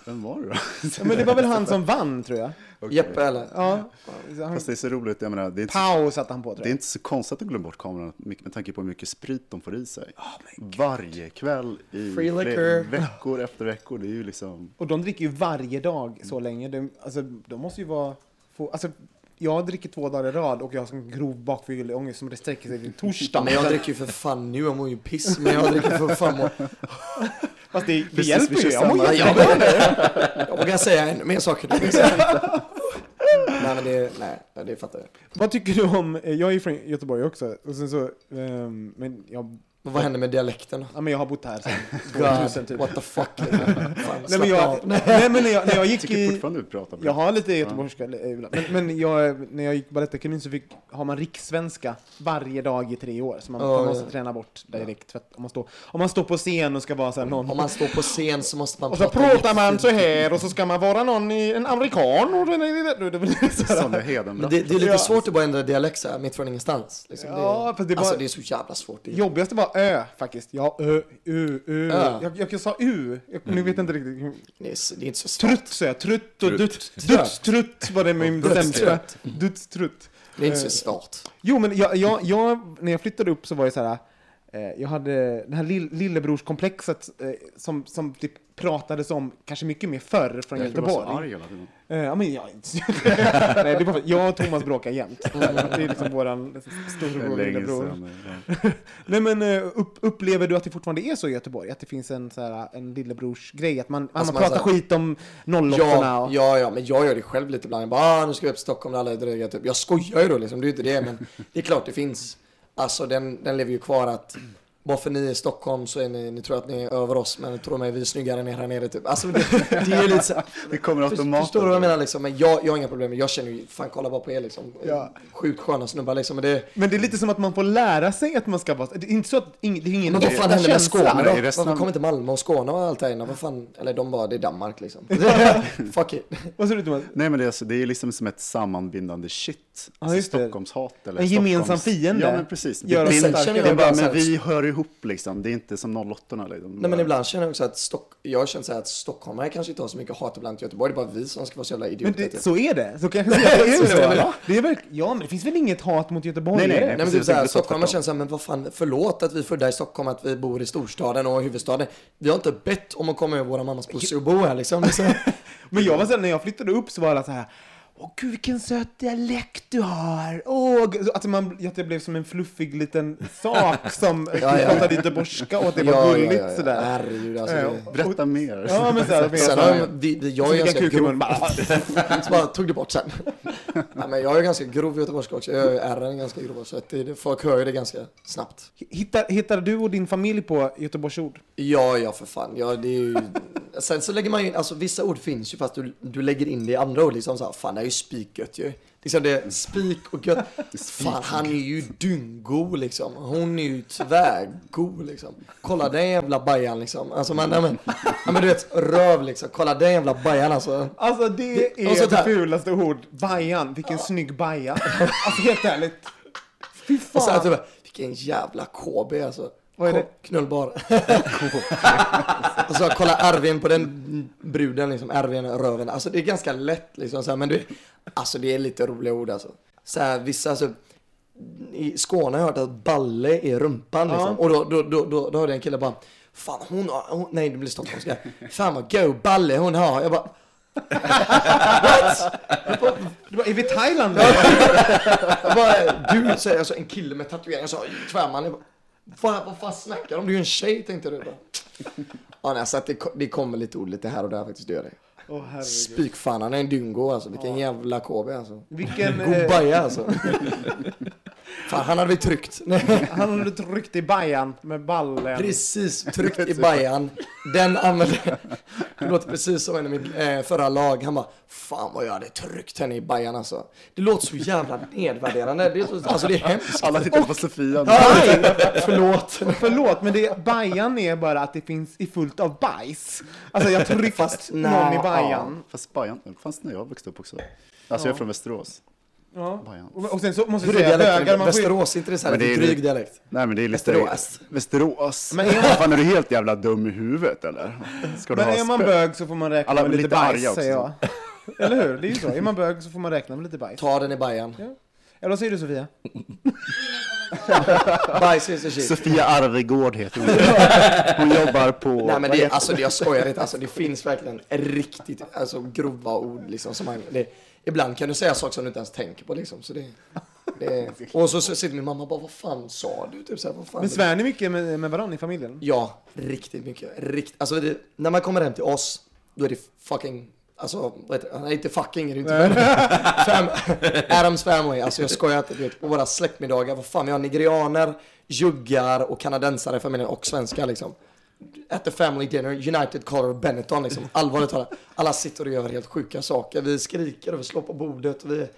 vem var det då? Ja, men det var väl han som vann tror jag. Okej. Jeppe eller? Ja. Han, Fast det är så roligt, jag menar, det är inte, Pau satte han på tror det är jag. inte så konstigt att du glömmer bort kameran med med tanke på hur mycket sprit de får i sig. Oh Varje kväll i Free liquor. veckor efter veckor. Det är ju liksom... Och de dricker ju varje dag så länge. De, alltså, de måste ju vara... Få, alltså, jag dricker två dagar i rad och jag har sån grov bakfylleångest som det sträcker sig till torsdag. Men jag dricker ju för fan nu, jag mår ju piss. Men jag dricker för fan må... Fast det, det hjälper ju. Jag mår samma. jätte- Jag vågar säga ännu mer saker. Nej men det, nej, det fattar jag. Vad tycker du om... eh, Jag är från Göteborg också. Och sen så... ehm, men jag, Men vad händer med dialekten då? ja, men jag har bott här sedan 2000 God, typ. what the fuck. Fan, Nej, men jag, nej, men när jag, när jag gick i... fortfarande du pratar bra. Jag har lite göteborgska eh. Men, men jag, när jag gick Balettakademin så fick, har man rikssvenska varje dag i tre år. Så man, man måste ja. träna bort direkt. För om, man står, om man står på scen och ska vara så här någon... Om man står på scen så måste man och så prata pratar man så här och så ska man vara någon i en amerikan. Och det, det, det, det, så är lite Ja. svårt att bara ändra dialekt så här, mitt från ingenstans. Liksom. Ja, det, fast det är alltså bara- det är så jävla svårt. Det är, Jobbigaste var ö faktiskt. Ja, ö, u, u. Ö. Jag, jag, jag sa u. Jag, nu vet jag inte riktigt. det, är, det är inte så svårt. Trutt sa jag. Trutt och Trutt. dutt. Dutstrutt var det min sämsta. Dutstrutt. Dutstrutt. Det är inte så Eh, svårt. Jo, men jag, jag, jag, när jag flyttade upp så var det så här. Eh, jag hade det här lill, lillebrorskomplexet eh, som, som typ pratades om kanske mycket mer förr från Jag tror du var så Göteborg. arg hela. Eh, ja, men jag, Nej, det är bara jag och Thomas bråkar jämt. Det är liksom våran storebror och lillebror. Nej men eh, upp, upplever du att det fortfarande är så i Göteborg? Att det finns en, så här, en lillebrorsgrej? Att man, Alltså, man man pratar skit om 08 Ja, och... ja, ja, men jag gör det själv lite ibland. Jag bara, ah, nu ska vi upp till Stockholm och alla är dryga. Typ. Jag skojar ju då liksom, det är inte det. Men det är klart det finns. Alltså den, den lever ju kvar att bara för ni är i Stockholm så är ni, ni tror att ni är över oss, men tror mig vi är snyggare än er här nere typ. Alltså det, det är ju lite så, Det kommer automatiskt. Förstår du vad jag menar liksom? Men jag, jag har inga problem. Jag känner ju, fan kolla bara på er liksom. Ja. Sjukt sköna snubbar liksom. Men det, Men det är lite som att man får lära sig att man ska vara... Det är inte så att ing, det är ingen men vad fan händer med Skåne då? resten Varför kommer inte Malmö och Skåne och allt det här innan? Vad fan? Eller de bara, det är Danmark liksom. Fuck it. Vad säger du Thomas? Nej men det är, alltså, det är liksom som ett sammanbindande shit. Ja, det. Stockholmshat eller En gemensam Stockholms... fiende. Ja men precis. Det, det, är bara så men här- vi hör ihop liksom. Det är inte som 08 liksom. Nej men ibland känner jag också att Stock, jag känt så här att stockholmare kanske inte har så mycket hat ibland till Göteborg. Det är bara vi som ska vara så jävla Men idioter. det, typ. så är det. Så kanske det är Så så. det. Ja, är men det finns väl inget hat mot Göteborg? Nej, nej, nej. Nej men typ så stockholmare tvärtom. känner såhär, men vad fan, förlåt att vi är födda i Stockholm, att vi bor i storstaden och huvudstaden. Vi har inte bett om att komma över våra mammas pussy och bo här liksom. Så här- Men jag var så här, när jag flyttade upp så var alla så här Åh gud vilken söt dialekt du har! Åh, gud." att, man, att det blev som en fluffig liten sak som ja. pratade göteborgska och att det var gulligt sådär. Herregud alltså. Ja. Det... Berätta mer. Ja men såhär, Sen så har här, jag, jag så är jag ganska grov. Så bara tog det bort sen. Nej, men jag är ganska grov göteborgska också. Jag är ärren ganska grov. Så att det, det, folk hör ju det ganska snabbt. Hittar, hittar du och din familj på Göteborgsord? Ja, ja för fan. Ja, det är ju... Sen så lägger man ju in, alltså vissa ord finns ju fast du, du lägger in det i andra ord. Liksom så här, fan det ju spikgött ju. Liksom det spik och gött. Fan han är ju dyngo liksom. Hon är ju tvärgo liksom. Kolla den jävla bajan liksom. Alltså ja, men, ja, men du vet röv liksom. Kolla den jävla bajan alltså. Alltså det, Det- är det fulaste ord. Bajan, vilken snygg baja. Alltså helt ärligt. Fy Och så här, fan. typ, vilken jävla KB alltså. Vad är det? Knullbar. och så kolla Arvin på den bruden liksom, Arvin röven. Alltså det är ganska lätt liksom så här, men det, alltså det är lite roliga ord alltså. Så här, vissa alltså, i Skåne har jag hört att balle är rumpan liksom. Och då, då, då, då, då hörde jag en kille bara, fan hon har, hon, nej det blir stockholmska. Fan vad go balle hon har. Jag bara, Du bara, är vi i Thailand? jag bara du säger alltså en kille med tatueringar så tvärman. Jag bara, vad, vad fan snackar du om? Du är ju en tjej tänkte du. Ja, nej, så att det, det kommer lite ord lite här och där faktiskt, det gör det. Herregud. Spikfan, han är en dyngo alltså. Vilken jävla KB alltså. Vilken... God Eh, alltså. Fan, han hade vi tryckt. han hade tryckt i bajan med ballen. precis, tryckt i bajan. Den använde... Det låter precis som en i mitt eh, förra lag. Han bara, fan vad jag hade tryckt henne i bajan alltså. Det låter så jävla nedvärderande. Det är så, alltså det är hemskt. Alla tittar på Sofia. Nej, förlåt. Förlåt, men det, bajan är bara att det finns i fullt av bajs. Alltså jag tryckt Fast, någon i bajan. Fast Bajan, fanns när jag växte upp också. Alltså jag är från Västerås. Ja. Bajan. Och, sen så måste jag är säga bögar, man får ju, Västerås, är inte det så här Men det är- dryg dialekt? Nej men det är lite... Västerås. Västerås. Men är man- Fan är du helt jävla dum i huvudet eller? Ska du men ha är man bög så får man räkna Alla med lite lite bajs, också, säger jag. Eller hur? Det är ju så. Är man bög så får man räkna med lite bajs. Ta den i bajan. Eller vad säger du Sofia? Bajs is the shit. Sofia Arvegård heter hon. Hon jobbar på... Nej men det, heter- alltså det, jag skojar inte, alltså det finns verkligen riktigt alltså, grova ord liksom som man, det, Ibland kan du säga saker som du inte ens tänker på liksom. Så det, det, och så, så sitter min mamma och bara, vad fan sa du? Typ så här, vad fan Men svär ni mycket med, med varandra i familjen? Ja, riktigt mycket. Rikt, alltså det, när man kommer hem till oss, då är det fucking, alltså, vad heter det? Nej, inte fucking är det inte. Fam, Adams family, alltså jag skojar inte. Du vet, på våra släktmiddagar, vad fan, vi har nigerianer, juggar och kanadensare i familjen och svenskar liksom. At the family dinner, United Color Benetton liksom. Allvarligt talat. Alla sitter och gör helt sjuka saker. Vi skriker och vi slår på bordet. Och vi,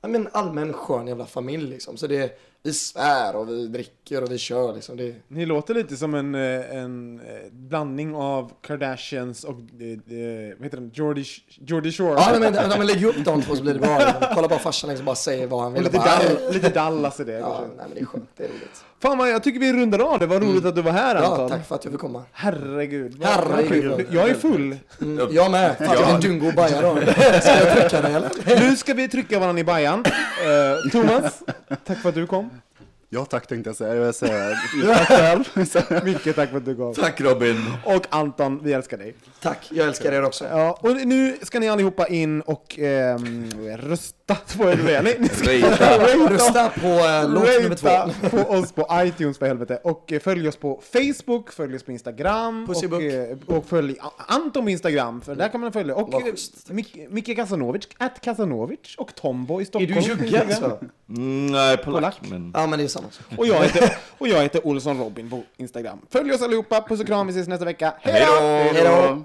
ja, men allmän skön jävla familj liksom. Så det, vi svär och vi dricker och vi kör liksom. Det, Ni låter lite som en, eh, en eh, blandning av Kardashians och eh, eh, vad heter den? Geordie, Geordie Shore. Ja, men, men, men lägg upp de två så blir det bra. Liksom. Kolla bara farsan liksom bara säger vad han vill. lite, bara, Dall, lite Dallas i det. Ja, nej, men det är skönt. Det är roligt. Fan vad jag tycker vi rundar av. Det var roligt att du var här Ja, Anton. tack för att jag fick komma. Herregud. vad- Herregud. vad. Jag är full. Mm, jag med. Fan, jag är en dungo och bajar då. Ska jag trycka dig eller? Nu ska vi trycka varandra i bajan. Eh, Thomas, tack för att du kom. Ja tack tänkte jag säga. Jag vill säga tack själv. Mycket tack för att du kom. Tack Robin. Och Anton, vi älskar dig. Tack, jag älskar er också. Ja, och nu ska ni allihopa in och ehm, rösta på er Nej, ni ska Rata. Rösta på eh, låt nummer två. På oss på iTunes för helvete. Och eh, följ oss på Facebook, följ oss på Instagram. Och, eh, och följ Anton på Instagram, för där kan man följa. Och eh. Mik- Micke Kasanovic, att Kasanovic och Tombo i Är Stockholm. du jugge alltså? Mm, nej, polack. Polack. Men... Ja, men det är samma sak. Och jag, heter, och jag heter Olsson Robin på Instagram. Följ oss allihopa, puss och kram, vi ses nästa vecka. Hej Hej då! då! Hej då!